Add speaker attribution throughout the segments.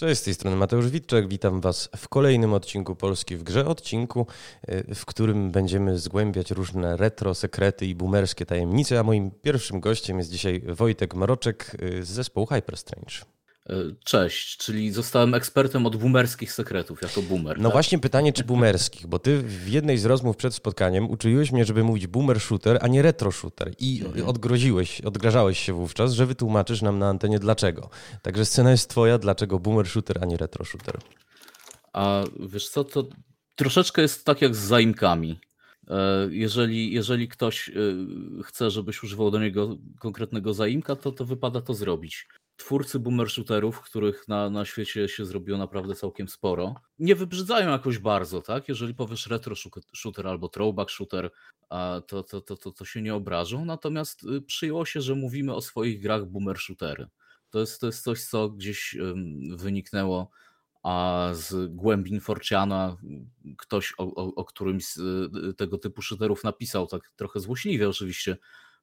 Speaker 1: Cześć, z tej strony Mateusz Witczak. Witam Was w kolejnym odcinku Polski w Grze. Odcinku, y, w którym będziemy zgłębiać różne retro, sekrety i boomerskie tajemnice. A moim pierwszym gościem jest dzisiaj Wojtek Maroczek y, z zespołu Hyperstrange.
Speaker 2: E, cześć, czyli zostałem ekspertem od boomerskich sekretów, jako boomer.
Speaker 1: No
Speaker 2: tak?
Speaker 1: właśnie pytanie, czy boomerskich, bo ty w jednej z rozmów przed spotkaniem uczyłeś mnie, żeby mówić boomer shooter, a nie retro shooter i mhm. odgroziłeś, odgrażałeś się wówczas, że wytłumaczysz nam na antenie dlaczego. Także scena jest twoja, dlaczego boomer shooter, a nie retro shooter.
Speaker 2: A wiesz co, to troszeczkę jest tak jak z zaimkami. E, jeżeli, jeżeli ktoś e, chce, żebyś używał do niego konkretnego zaimka, to, to wypada to zrobić twórcy boomer shooterów, których na, na świecie się zrobiło naprawdę całkiem sporo, nie wybrzydzają jakoś bardzo, tak? Jeżeli powiesz retro shooter albo throwback shooter, to, to, to, to, to się nie obrażą. Natomiast y, przyjęło się, że mówimy o swoich grach boomer shootery. To jest, to jest coś, co gdzieś wyniknęło a z głębin Forciana ktoś o, o, o którymś z y, tego typu shooterów napisał, tak trochę złośliwie oczywiście,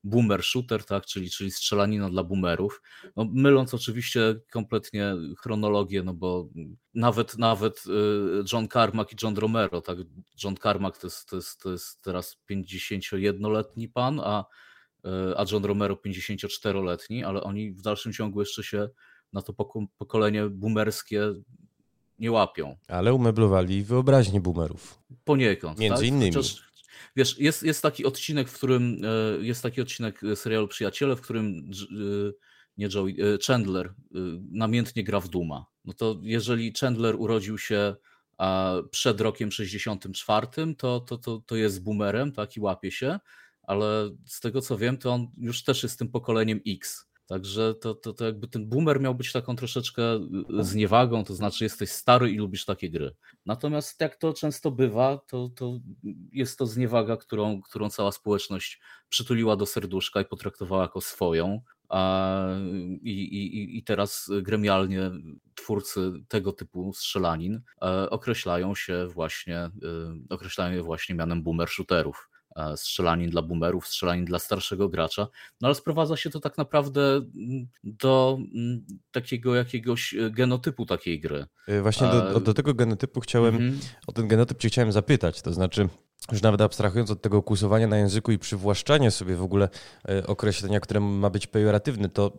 Speaker 2: boomer shooter, tak, czyli, czyli strzelanina dla boomerów. No, myląc oczywiście kompletnie chronologię, no bo nawet, nawet y, John Carmack i John Romero, tak, John Carmack to jest, to jest, to jest teraz 51-letni pan, a, y, a John Romero 54-letni, ale oni w dalszym ciągu jeszcze się na to pokolenie boomerskie nie łapią.
Speaker 1: Ale umeblowali wyobraźnię boomerów.
Speaker 2: Poniekąd.
Speaker 1: Między
Speaker 2: tak?
Speaker 1: innymi.
Speaker 2: Chociaż, Wiesz, jest, jest taki odcinek, w którym e, jest taki odcinek serialu Przyjaciele, w którym e, nie Joey, e, Chandler namiętnie gra w Duma. No to jeżeli Chandler urodził się przed rokiem 64, to, to, to, to jest boomerem, tak, i łapie się, ale z tego co wiem, to on już też jest tym pokoleniem X. Także to, to, to jakby ten boomer miał być taką troszeczkę y, zniewagą, to znaczy jesteś stary i lubisz takie gry. Natomiast jak to często bywa, to, to jest to zniewaga, którą, którą cała społeczność przytuliła do serduszka i potraktowała jako swoją. A, i, i, I teraz gremialnie twórcy tego typu strzelanin e, określają się właśnie, e, określają je właśnie mianem boomer shooterów. E, strzelanin dla boomerów, strzelanin dla starszego gracza, no ale sprowadza się to tak naprawdę mm, do mm, takiego jakiegoś e, genotypu takiej gry.
Speaker 1: E, właśnie do, do tego genotypu chciałem, mhm. o ten genotyp cię chciałem zapytać, to znaczy już nawet abstrahując od tego kłusowania na języku i przywłaszczanie sobie w ogóle określenia, które ma być pejoratywne, to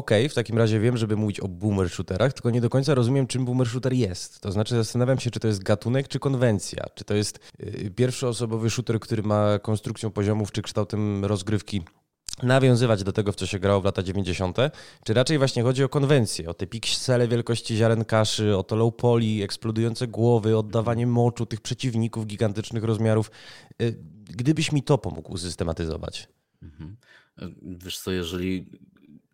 Speaker 1: okej, okay, w takim razie wiem, żeby mówić o boomer shooterach, tylko nie do końca rozumiem, czym boomer shooter jest. To znaczy zastanawiam się, czy to jest gatunek, czy konwencja. Czy to jest y, pierwszoosobowy shooter, który ma konstrukcję poziomów, czy kształtem rozgrywki nawiązywać do tego, w co się grało w lata 90., czy raczej właśnie chodzi o konwencję, o te piksele wielkości ziaren kaszy, o to low poly, eksplodujące głowy, oddawanie moczu tych przeciwników gigantycznych rozmiarów. Y, gdybyś mi to pomógł usystematyzować. Mhm.
Speaker 2: Wiesz co, jeżeli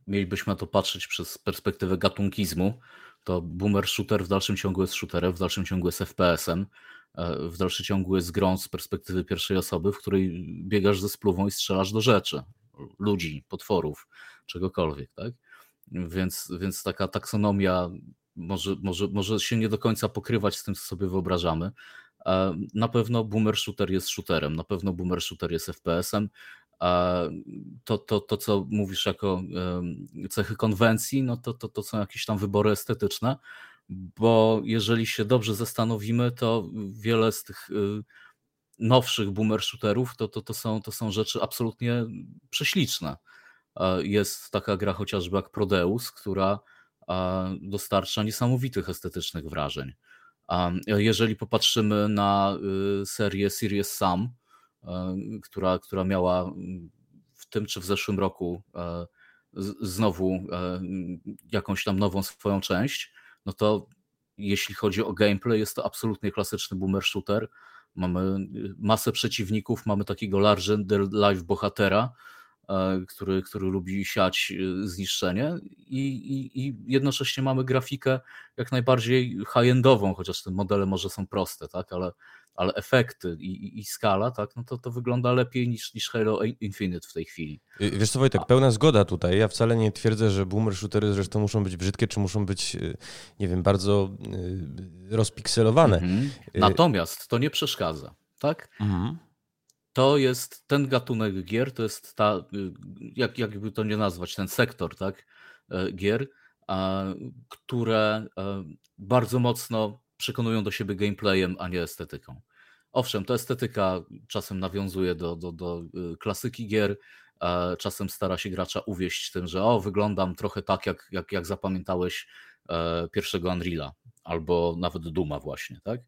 Speaker 2: mielibyśmy na to patrzeć przez perspektywę gatunkizmu, to boomer shooter w dalszym ciągu jest shooterem, w dalszym ciągu jest FPS-em, e, w dalszym ciągu jest grą z perspektywy pierwszej osoby, w której biegasz ze spluwą i strzelasz do rzeczy, ludzi, potworów, czegokolwiek, tak? Więc, więc taka taksonomia może, może, może się nie do końca pokrywać z tym, co sobie wyobrażamy. E, na pewno boomer shooter jest shooterem, na pewno boomer shooter jest FPS-em, to, to, to, co mówisz jako cechy konwencji, no to, to, to są jakieś tam wybory estetyczne, bo jeżeli się dobrze zastanowimy, to wiele z tych y, nowszych boomer shooterów to, to, to, są, to są rzeczy absolutnie prześliczne. Jest taka gra chociażby jak Prodeus, która dostarcza niesamowitych estetycznych wrażeń. Jeżeli popatrzymy na y, serię Serious Sam, E, która, która miała w tym czy w zeszłym roku e, znowu e, jakąś tam nową swoją część, no to jeśli chodzi o gameplay, jest to absolutnie klasyczny boomer shooter. Mamy masę przeciwników, mamy takiego larger life bohatera, który, który lubi siać zniszczenie i, i, i jednocześnie mamy grafikę jak najbardziej high-endową, chociaż te modele może są proste, tak, ale ale efekty i, i, skala, tak, no to, to wygląda lepiej niż, niż Halo Infinite w tej chwili.
Speaker 1: Wiesz co Wojtek, pełna zgoda tutaj. Ja wcale nie twierdzę, że boomer shootery zresztą muszą być brzydkie, czy muszą być, y, nie wiem, bardzo y, rozpikselowane. Mhm.
Speaker 2: Y, Natomiast to nie przeszkadza, tak? Mhm. To jest ten gatunek gier, to jest ta, jak, jakby to nie nazwać, ten sektor, tak, gier, które bardzo mocno przekonują do siebie gameplayem, a nie estetyką. Owszem, to estetyka czasem nawiązuje do, do, do y, klasyki gier, czasem stara się gracza uwieść tym, że o, wyglądam trochę tak, jak, jak, jak zapamiętałeś e, pierwszego Unreala, albo nawet Duma właśnie, tak?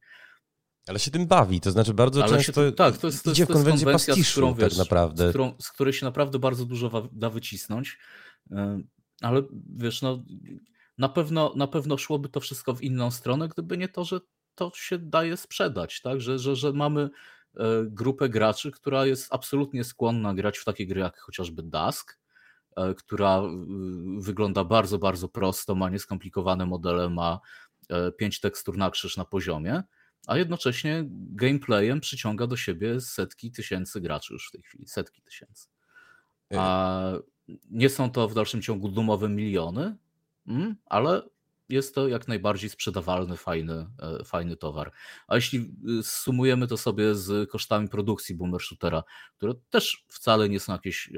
Speaker 1: Ale się tym bawi, to znaczy bardzo Ale często się, tak, to jest, to idzie w konwencję pastiszu którą, tak naprawdę.
Speaker 2: Z, którą, z której się naprawdę bardzo dużo da wycisnąć, e, ale wiesz, no na pewno, na pewno szłoby to wszystko w inną stronę, gdyby nie to, że to się daje sprzedać, tak? że, że, że mamy e, grupę graczy, która jest absolutnie skłonna grać w takie gry jak chociażby Dusk, e, która wygląda bardzo, bardzo prosto, ma nieskomplikowane modele, ma e, pięć tekstur na krzyż na poziomie, a jednocześnie gameplayem przyciąga do siebie setki tysięcy graczy już w tej chwili, setki tysięcy. A nie są to w dalszym ciągu dumowe miliony, ale jest to jak najbardziej sprzedawalny, fajny, e, fajny towar. A jeśli y, sumujemy to sobie z kosztami produkcji Boomer Shootera, które też wcale nie są jakieś e,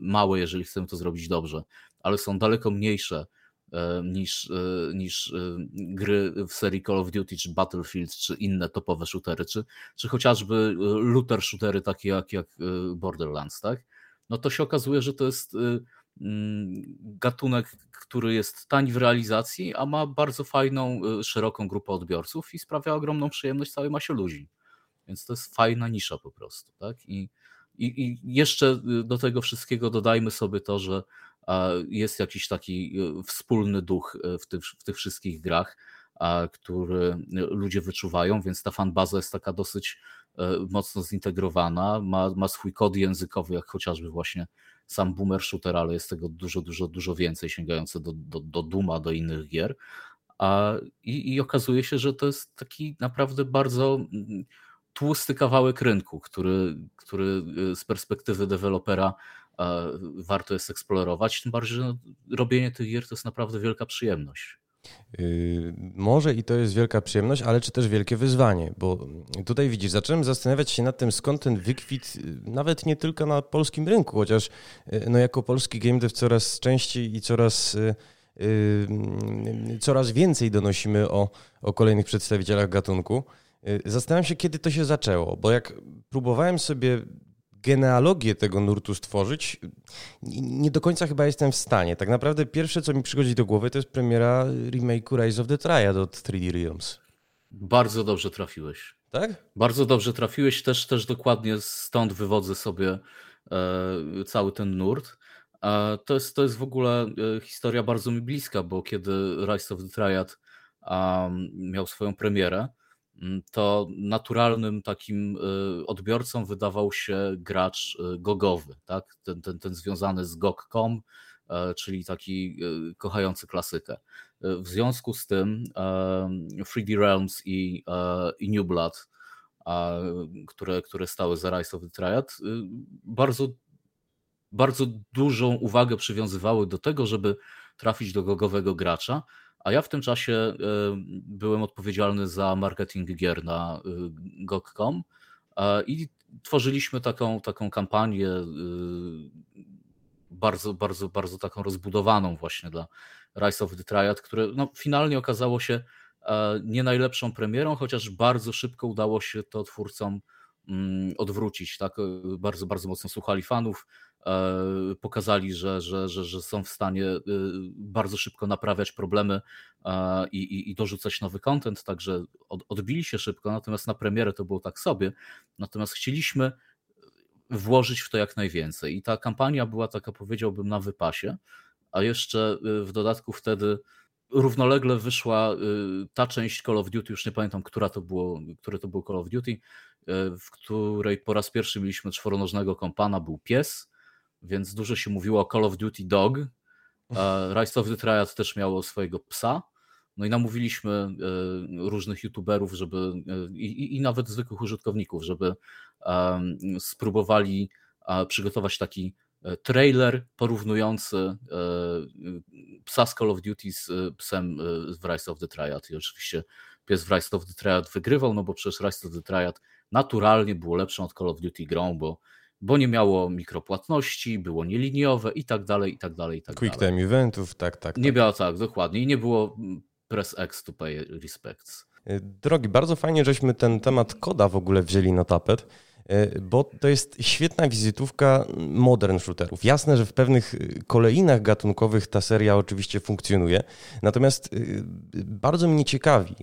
Speaker 2: małe, jeżeli chcemy to zrobić dobrze, ale są daleko mniejsze e, niż, niż gry w serii Call of Duty, czy Battlefield, czy inne topowe shootery, czy, czy chociażby looter shootery takie jak, jak Borderlands, tak? No to się okazuje, że to jest Mm, gatunek, który jest tani w realizacji, a ma bardzo fajną, y, szeroką grupę odbiorców i sprawia ogromną przyjemność całej masie ludzi. Więc to jest fajna nisza po prostu. Tak? I, i, I jeszcze y, do tego wszystkiego dodajmy sobie to, że jest jakiś taki y, wspólny duch w tych, w tych wszystkich grach, który ludzie wyczuwają, więc ta fanbaza jest taka dosyć mocno zintegrowana, ma, ma swój kod językowy, jak chociażby właśnie sam boomer shooter, ale jest tego dużo, dużo, dużo więcej sięgające do, do, do Duma, do innych gier. A, i, I okazuje się, że to jest taki naprawdę bardzo mm, tłusty kawałek rynku, który, który y, z perspektywy dewelopera warto jest eksplorować. Tym bardziej, że robienie tych gier to jest naprawdę wielka przyjemność.
Speaker 1: Yy, może i to jest wielka przyjemność, ale czy też wielkie wyzwanie, bo tutaj widzisz, zacząłem zastanawiać się nad tym, skąd ten wykwit, yy, nawet nie tylko na polskim rynku, chociaż yy, no jako polski game dev coraz częściej i coraz, coraz więcej donosimy o, o kolejnych przedstawicielach gatunku. Zastanawiam się, kiedy to się zaczęło, bo jak próbowałem sobie genealogię tego nurtu stworzyć, nie do końca chyba jestem w stanie. Tak naprawdę pierwsze, co mi przychodzi do głowy, to jest premiera remake'u Rise of the Triad od 3D Realms.
Speaker 2: Bardzo dobrze trafiłeś.
Speaker 1: Tak?
Speaker 2: Bardzo dobrze trafiłeś, też, też dokładnie stąd wywodzę sobie e, cały ten nurt. E, to, jest, to jest w ogóle e, historia bardzo mi bliska, bo kiedy Rise of the Triad um, miał swoją premierę, to naturalnym takim y, odbiorcą wydawał się gracz y, gogowy, tak? ten, ten, ten związany z gog.com, e, czyli taki y, kochający klasykę. E, w związku z tym 3D Realms i, e, i New Blood, które, które stały za Rise of the Triad, bardzo, bardzo dużą uwagę przywiązywały do tego, żeby trafić do gogowego gracza, a ja w tym czasie e, byłem odpowiedzialny za marketing gier na e, GOG.com e, i tworzyliśmy taką, taką kampanię bardzo, bardzo, bardzo taką rozbudowaną właśnie dla Rise of the Triad, które no, finalnie okazało się nie najlepszą premierą, chociaż bardzo szybko udało się to twórcom mm, odwrócić. Tak? Bardzo, bardzo mocno słuchali fanów, pokazali, że, że, że, że są w stanie y, bardzo szybko naprawiać problemy e, i, i, i dorzucać nowy content, także odbili się szybko, natomiast na premierę to było tak sobie. Natomiast chcieliśmy włożyć w to jak najwięcej. I ta kampania była taka, powiedziałbym, na wypasie, a jeszcze w dodatku wtedy równolegle wyszła ta część Call of Duty, już nie pamiętam, która to było, które to był Call of Duty, w której po raz pierwszy mieliśmy czworonożnego kompana, był pies, więc dużo się mówiło o Call of Duty Dog. Rise of the Triad też miało swojego psa. No i namówiliśmy e, różnych youtuberów, żeby e, i, i nawet zwykłych użytkowników, żeby spróbowali przygotować taki e, trailer porównujący psa z Call of Duty z psem w Rise of the Triad. I oczywiście pies w Rise of the Triad wygrywał, no bo przecież Rise of the Triad naturalnie było lepszą od Call of Duty grą, bo bo nie miało mikropłatności, było nieliniowe i tak dalej, i tak dalej, i tak
Speaker 1: Quick
Speaker 2: dalej.
Speaker 1: time eventów, tak, tak.
Speaker 2: Nie
Speaker 1: tak.
Speaker 2: miało tak, dokładnie. I nie było press X to pay respects.
Speaker 1: Y, Drogi, bardzo fajnie, żeśmy ten temat koda w ogóle wzięli na tapet, bo to jest świetna wizytówka modern shooterów. Jasne, że w pewnych y, kolejnach gatunkowych ta seria oczywiście funkcjonuje, natomiast y, bardzo mnie ciekawi,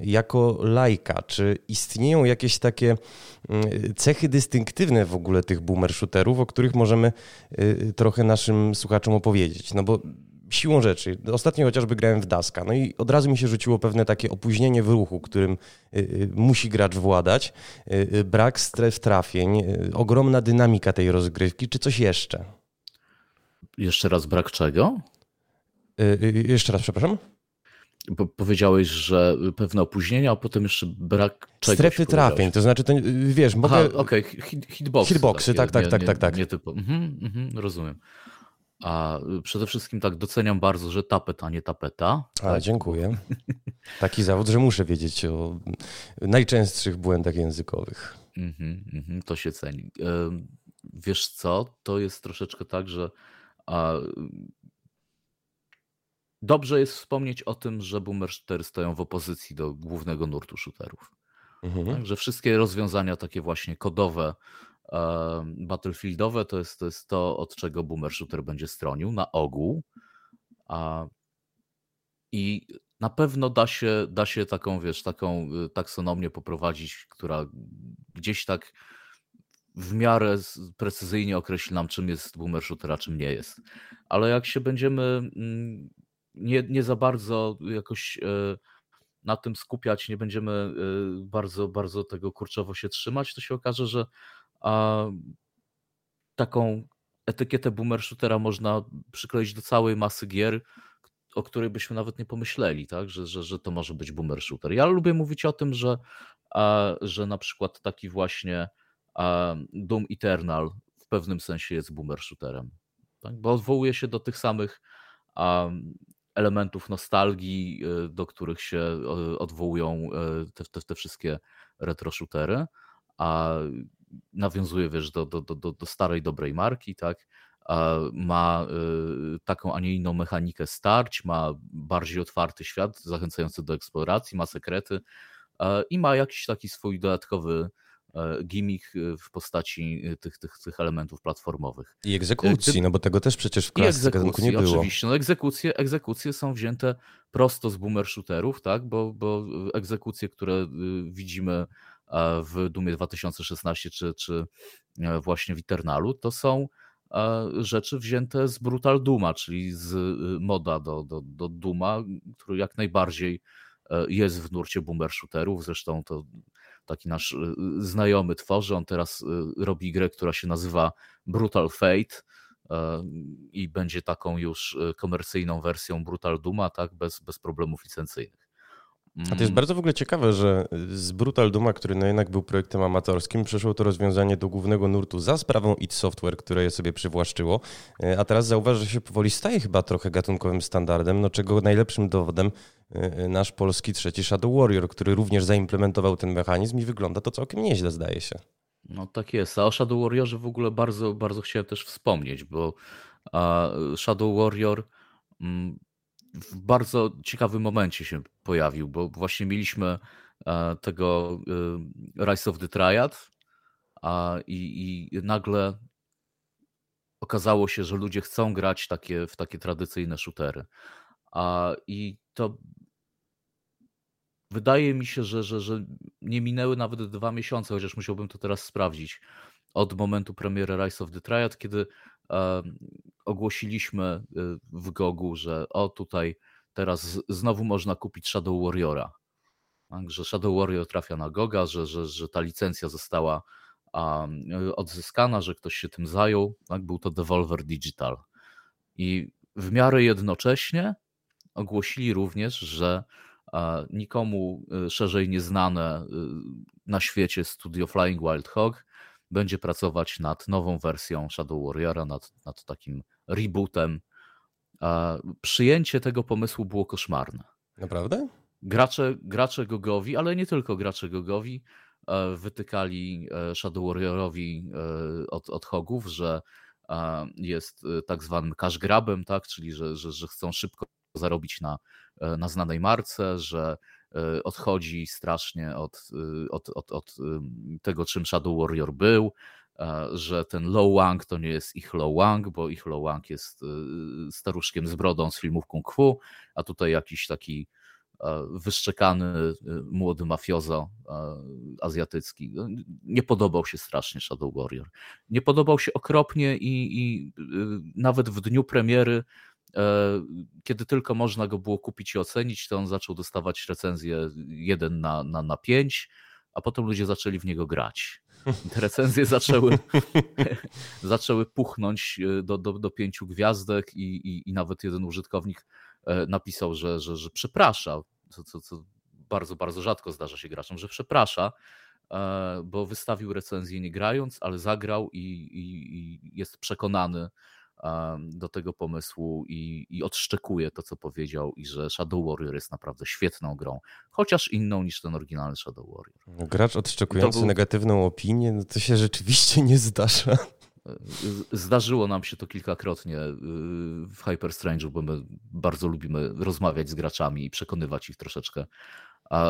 Speaker 1: jako lajka, czy istnieją jakieś takie y, cechy dystynktywne w ogóle tych boomer shooterów, o których możemy trochę naszym słuchaczom opowiedzieć. No bo siłą rzeczy, ostatnio chociażby grałem w Daska, no i od razu mi się rzuciło pewne takie opóźnienie w ruchu, którym y, y, musi gracz władać, y, brak stref trafień, ogromna dynamika tej rozgrywki, czy coś jeszcze?
Speaker 2: Jeszcze raz brak czego?
Speaker 1: Jeszcze raz, przepraszam?
Speaker 2: Bo powiedziałeś, że pewne opóźnienia, a potem jeszcze brak czegoś.
Speaker 1: Strefy trafień, to znaczy, to, wiesz, mogę...
Speaker 2: Aha, okej, hit, hitboxy.
Speaker 1: Hitboxy, tak, tak, tak, tak, tak.
Speaker 2: Nie typo. Mhm, mhm, rozumiem. A y, przede wszystkim tak doceniam bardzo, że tapet, a nie tapeta.
Speaker 1: A,
Speaker 2: Tak.
Speaker 1: dziękuję. Taki zawód, że muszę wiedzieć o najczęstszych błędach językowych.
Speaker 2: Mhm, mhm, to się ceni. Wiesz co, to jest troszeczkę tak, że dobrze jest wspomnieć o tym, że boomer shootery stoją w opozycji do głównego nurtu shooterów.
Speaker 1: Mhm.
Speaker 2: Tak, że wszystkie rozwiązania takie właśnie kodowe, battlefieldowe to jest, to jest to, od czego boomer shooter będzie stronił na ogół. I na pewno da się, da się taką, wiesz, taką y, taksonomię poprowadzić, która gdzieś tak w miarę precyzyjnie określi nam, czym jest boomer shooter, a czym nie jest. Ale jak się będziemy mm, nie, nie za bardzo jakoś e, na tym skupiać, nie będziemy e, bardzo, bardzo tego kurczowo się trzymać, to się okaże, że a, taką etykietę boomer shootera można przykleić do całej masy gier, o której byśmy nawet nie pomyśleli, tak? że, że, że to może być boomer shooter. Ja lubię mówić o tym, że, a, że na przykład taki właśnie a, Doom Eternal w pewnym sensie jest boomer shooterem, tak? bo odwołuje się do tych samych a, elementów nostalgii, y, do których się y, odwołują y, te, te, te wszystkie retro shootery, a nawiązuje wiesz, do, do, do, do starej, dobrej marki, tak? Ma y, taką, a nie inną mechanikę starć, ma bardziej otwarty świat, zachęcający do eksploracji, ma sekrety i ma jakiś taki swój dodatkowy e, gimmick y, w postaci y, tych, tych, tych elementów platformowych.
Speaker 1: I egzekucji,
Speaker 2: Gdy-
Speaker 1: no bo tego też przecież w klasyce nie było.
Speaker 2: oczywiście. No egzekucje, egzekucje są wzięte prosto z boomer shooterów, tak? bo, bo egzekucje, które widzimy w Dumie 2016 czy, czy e, właśnie w Eternalu, to są e, rzeczy wzięte z Brutal Duma, czyli z moda do, do, do Duma, który jak najbardziej e, jest w nurcie boomer shooterów. Zresztą to taki nasz znajomy tworzy. On teraz robi grę, która się nazywa Brutal Fate e, i będzie taką już e, komercyjną wersją Brutal Duma, tak, bez, bez problemów licencyjnych.
Speaker 1: A to jest
Speaker 2: Mm,
Speaker 1: bardzo w ogóle ciekawe, że z Brutal Duma, który no jednak był projektem amatorskim, przeszło to rozwiązanie do głównego nurtu za sprawą id Software, które je sobie przywłaszczyło, E, a teraz zauważ, że się powoli staje chyba trochę gatunkowym standardem, no czego najlepszym dowodem e, nasz polski trzeci Shadow Warrior, który również zaimplementował ten mechanizm i wygląda to całkiem nieźle, zdaje się.
Speaker 2: No tak jest. A o Shadow Warriorze w ogóle bardzo, bardzo chciałem też wspomnieć, bo Shadow Warrior mm, w bardzo ciekawym momencie się pojawił, bo właśnie mieliśmy e, tego y, Rise of the Triad a, i, i nagle okazało się, że ludzie chcą grać takie, w takie tradycyjne shootery. A, I to wydaje mi się, że, że, że nie minęły nawet dwa miesiące, chociaż musiałbym to teraz sprawdzić, od momentu premiery Rise of the Triad, kiedy e, ogłosiliśmy e, w Gogu, że o tutaj teraz znowu można kupić Shadow Warriora. Tak, że Shadow Warrior trafia na Goga, że, że, że ta licencja została e, odzyskana, że ktoś się tym zajął. Tak, był to Devolver Digital. I w miarę jednocześnie ogłosili również, że a, nikomu y, szerzej nieznane y, na świecie studio Flying Wild Hog będzie pracować nad nową wersją Shadow Warriora, nad, nad takim rebootem. A, Przyjęcie tego pomysłu było koszmarne.
Speaker 1: Naprawdę?
Speaker 2: Gracze, gracze Gogowi, ale nie tylko gracze Gogowi, wytykali Shadow Warriorowi od, od hogów, że jest tak zwanym cash grabem, tak? czyli że, że, że chcą szybko zarobić na, na znanej marce, że odchodzi strasznie od, od, od, od tego, czym Shadow Warrior był, że ten Lo Wang to nie jest ich Lo Wang, bo ich Lo Wang jest staruszkiem z brodą z filmów kung fu, a tutaj jakiś taki wyszczekany młody mafiozo azjatycki. No, nie podobał się strasznie Shadow Warrior. Nie podobał się okropnie i, i nawet w dniu premiery kiedy tylko można go było kupić i ocenić, to on zaczął dostawać recenzję 1 na, na, na 5, a potem ludzie zaczęli w niego grać. Te recenzje zaczęły, zaczęły puchnąć e, do, do, do pięciu gwiazdek i, i, i nawet jeden użytkownik e, napisał, że, że, że przeprasza, co, co, co bardzo, bardzo rzadko zdarza się graczom, że przeprasza, bo wystawił recenzję nie grając, ale zagrał i, i, i jest przekonany, do tego pomysłu i, i odszczekuje to, co powiedział, i że Shadow Warrior jest naprawdę świetną grą, chociaż inną niż ten oryginalny Shadow Warrior.
Speaker 1: Gracz odszczekujący był... negatywną opinię, no to się rzeczywiście nie zdarza.
Speaker 2: Zdarzyło nam się to kilkakrotnie y, w Hyper Strange, bo my bardzo lubimy rozmawiać z graczami i przekonywać ich troszeczkę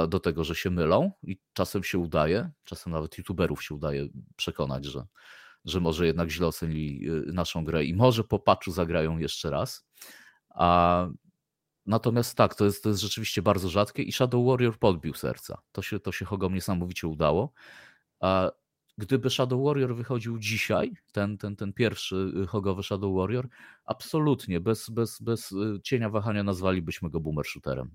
Speaker 2: do tego, że się mylą i czasem się udaje, czasem nawet youtuberów się udaje przekonać, że że może jednak źle ocenili y, naszą grę i może po patchu zagrają jeszcze raz. A Natomiast tak, to jest, to jest rzeczywiście bardzo rzadkie i Shadow Warrior podbił serca. To się, to się Hogom niesamowicie udało. A gdyby Shadow Warrior wychodził dzisiaj, ten, ten, ten pierwszy y, hogowy Shadow Warrior, absolutnie, bez, bez, bez y, cienia wahania nazwalibyśmy go boomer shooterem.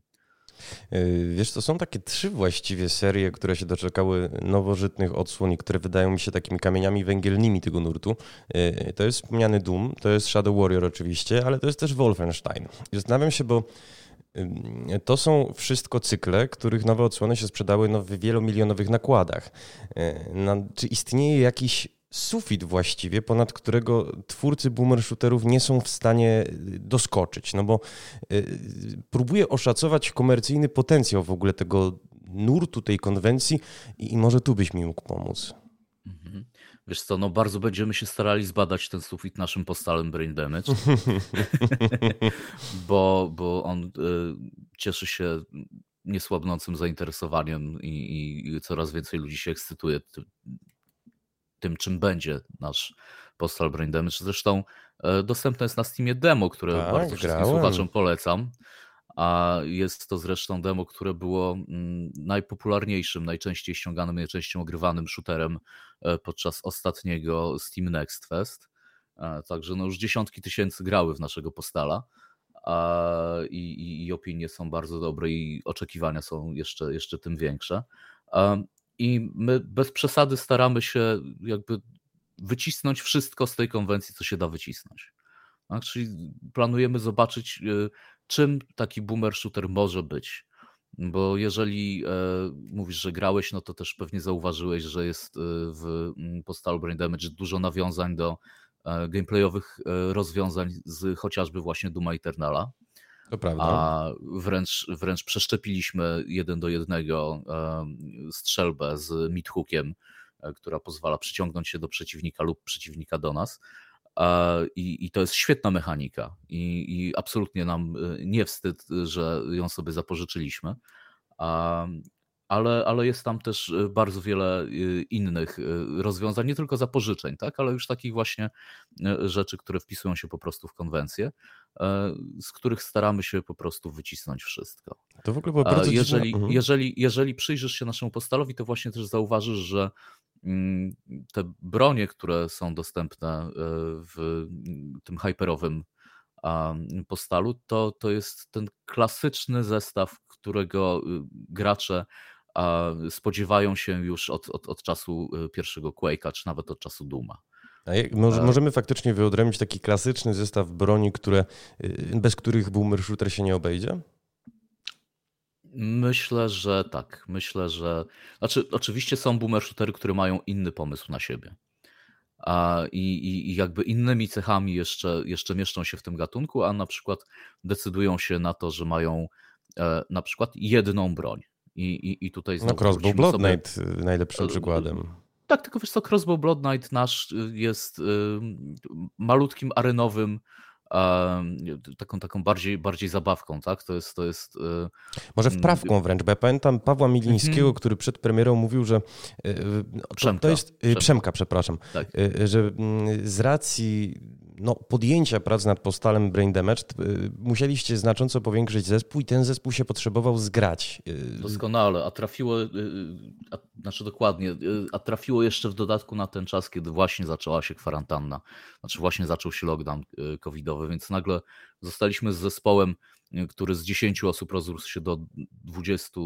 Speaker 1: Yy, wiesz, to są takie trzy właściwie serie, które się doczekały nowożytnych odsłon i które wydają mi się takimi kamieniami węgielnymi tego nurtu. Yy, to jest wspomniany Doom, to jest Shadow Warrior oczywiście, ale to jest też Wolfenstein. Zastanawiam się, bo yy, to są wszystko cykle, których nowe odsłony się sprzedały no, w wielomilionowych nakładach. Czy istnieje jakiś sufit właściwie, ponad którego twórcy boomer shooterów nie są w stanie y, doskoczyć. No bo y, próbuję oszacować komercyjny potencjał w ogóle tego nurtu, tej konwencji i, i może tu byś mi mógł pomóc.
Speaker 2: Mhm. Wiesz co, no bardzo będziemy się starali zbadać ten sufit naszym postalem Brain Damage, bo, bo on y, cieszy się niesłabnącym zainteresowaniem i, i, coraz więcej ludzi się ekscytuje tym, czym będzie nasz Postal Brain Damage. Zresztą e, dostępne jest na Steamie demo, które tak, bardzo wszystkim słuchaczom polecam. A jest to zresztą demo, które było mm, najpopularniejszym, najczęściej ściąganym, najczęściej ogrywanym shooterem e, podczas ostatniego Steam Next Fest. E, także no już dziesiątki tysięcy grały w naszego postala. I, i, i opinie są bardzo dobre i oczekiwania są jeszcze, jeszcze tym większe. I my bez przesady staramy się jakby wycisnąć wszystko z tej konwencji, co się da wycisnąć. Tak? Czyli planujemy zobaczyć, y, czym taki boomer shooter może być. Bo jeżeli e, mówisz, że grałeś, no to też pewnie zauważyłeś, że jest y, w mm, Postal Brain Damage dużo nawiązań do e, gameplayowych e, rozwiązań z chociażby właśnie Duma Eternala.
Speaker 1: To prawda.
Speaker 2: A wręcz, wręcz przeszczepiliśmy jeden do jednego strzelbę z midhookiem, e, która pozwala przyciągnąć się do przeciwnika lub przeciwnika do nas. I, i to jest świetna mechanika i, i absolutnie nam e, nie wstyd, że ją sobie zapożyczyliśmy ale, ale jest tam też y, bardzo wiele y, innych y, rozwiązań, nie tylko zapożyczeń, tak, ale już takich właśnie rzeczy, które wpisują się po prostu w konwencję, e, z których staramy się po prostu wycisnąć wszystko.
Speaker 1: To w ogóle było bardzo
Speaker 2: jeżeli, mhm. jeżeli, jeżeli przyjrzysz się naszemu postalowi, to właśnie też zauważysz, że mm, te bronie, które są dostępne e, w tym hyperowym postalu, to, to jest ten klasyczny zestaw, którego gracze spodziewają się już od, od, od czasu y, pierwszego Quake'a, czy nawet od czasu Duma.
Speaker 1: E, możemy faktycznie wyodrębnić taki klasyczny zestaw broni, które, y, bez których boomer shooter się nie obejdzie?
Speaker 2: Myślę, że tak. Myślę, że. Znaczy, oczywiście są boomer shootery, które mają inny pomysł na siebie. A, i, i, jakby innymi cechami jeszcze, jeszcze mieszczą się w tym gatunku, a na przykład decydują się na to, że mają e, na przykład jedną broń I, i, i tutaj
Speaker 1: No Crossbow Blood sobie... Knight y, najlepszym przykładem.
Speaker 2: Tak, tylko wiesz co, Crossbow Blood Knight nasz y, jest y, malutkim arenowym taką, taką bardziej, bardziej zabawką, tak? To jest, to jest...
Speaker 1: E, Może wprawką wręcz, bo ja pamiętam Pawła Milińskiego, mm -hmm. który przed premierą mówił, że e, to, Przemka. to jest... Przemka, Przemka przepraszam. Tak. Że mm, z racji no, podjęcia prac nad postalem Brain Damage musieliście znacząco powiększyć zespół i ten zespół się potrzebował zgrać.
Speaker 2: Doskonale, a trafiło, a, znaczy dokładnie, a trafiło jeszcze w dodatku na ten czas, kiedy właśnie zaczęła się kwarantanna, znaczy właśnie zaczął się lockdown covidowy więc nagle zostaliśmy z zespołem, y, który z 10 osób rozrósł się do 20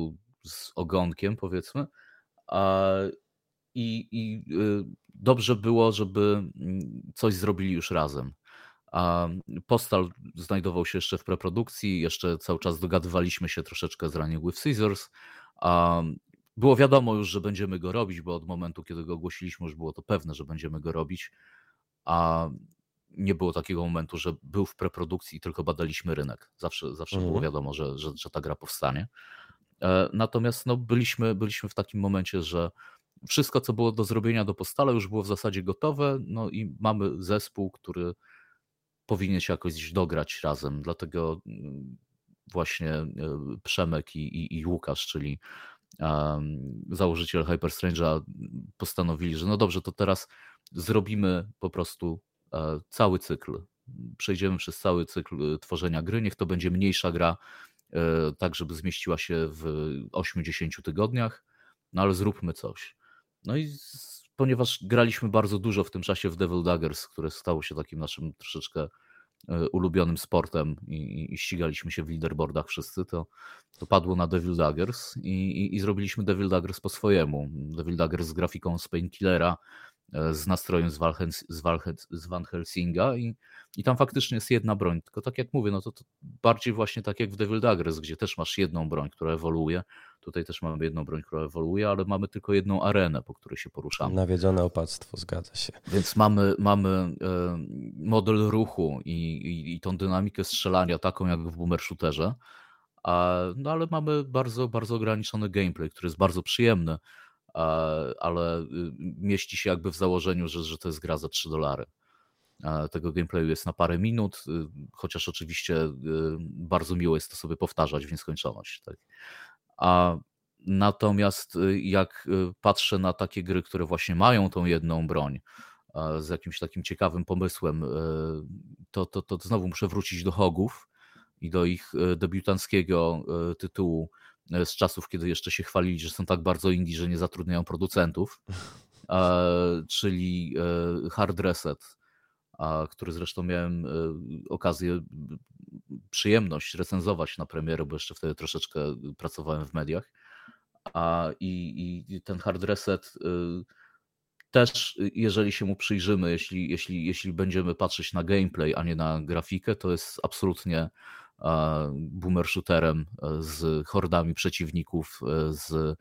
Speaker 2: z ogonkiem, powiedzmy. I, i y, dobrze było, żeby mm, coś zrobili już razem. A Postal znajdował się jeszcze w preprodukcji, jeszcze cały czas dogadywaliśmy się troszeczkę z Running with Scissors. A było wiadomo już, że będziemy go robić, bo od momentu, kiedy go ogłosiliśmy, już było to pewne, że będziemy go robić. A nie było takiego momentu, że był w preprodukcji i tylko badaliśmy rynek. Zawsze, zawsze mhm. było wiadomo, że, że, że ta gra powstanie. E, natomiast no, byliśmy, byliśmy w takim momencie, że wszystko, co było do zrobienia do postale, już było w zasadzie gotowe, no i mamy zespół, który powinien się jakoś dograć razem. Dlatego mm, właśnie e, Przemek i, i, i Łukasz, czyli um, założyciel Hyper Strange'a, postanowili, że no dobrze, to teraz zrobimy po prostu cały cykl. Przejdziemy przez cały cykl e, tworzenia gry. Niech to będzie mniejsza gra, e, tak żeby zmieściła się w 8-10 tygodniach, no ale zróbmy coś. No i ponieważ graliśmy bardzo dużo w tym czasie w Devil Daggers, które stało się takim naszym troszeczkę ulubionym sportem i, i ścigaliśmy się w leaderboardach wszyscy, to, to padło na Devil Daggers i, i, i zrobiliśmy Devil Daggers po swojemu. Devil Daggers z grafiką z Painkillera, E, z nastrojem z, z, z Van Helsinga i, i tam faktycznie jest jedna broń. Tylko tak jak mówię, no to, to, bardziej właśnie tak jak w Devil Daggers, gdzie też masz jedną broń, która ewoluuje. Tutaj też mamy jedną broń, która ewoluuje, ale mamy tylko jedną arenę, po której się poruszamy.
Speaker 1: Nawiedzone opactwo, zgadza się.
Speaker 2: Więc mamy, mamy e, model ruchu i, i, i tą dynamikę strzelania taką jak w boomer shooterze, a, no ale mamy bardzo, bardzo ograniczony gameplay, który jest bardzo przyjemny ale y, mieści się jakby w założeniu, że, że to jest gra za 3 dolary. Tego gameplayu jest na parę minut, y, chociaż oczywiście y, bardzo miło jest to sobie powtarzać w nieskończoność. Tak? A natomiast jak patrzę na takie gry, które właśnie mają tą jedną broń, z jakimś takim ciekawym pomysłem, to, to, to znowu muszę wrócić do Hogów i do ich debiutanckiego tytułu z czasów, kiedy jeszcze się chwalili, że są tak bardzo indie, że nie zatrudniają producentów, czyli e, Hard Reset, który zresztą miałem e, okazję, przyjemność recenzować na premierę, bo jeszcze wtedy troszeczkę pracowałem w mediach. I, i ten Hard Reset też, jeżeli się mu przyjrzymy, jeśli, jeśli, jeśli będziemy patrzeć na gameplay, a nie na grafikę, to jest absolutnie boomer shooterem e, z hordami przeciwników, e, z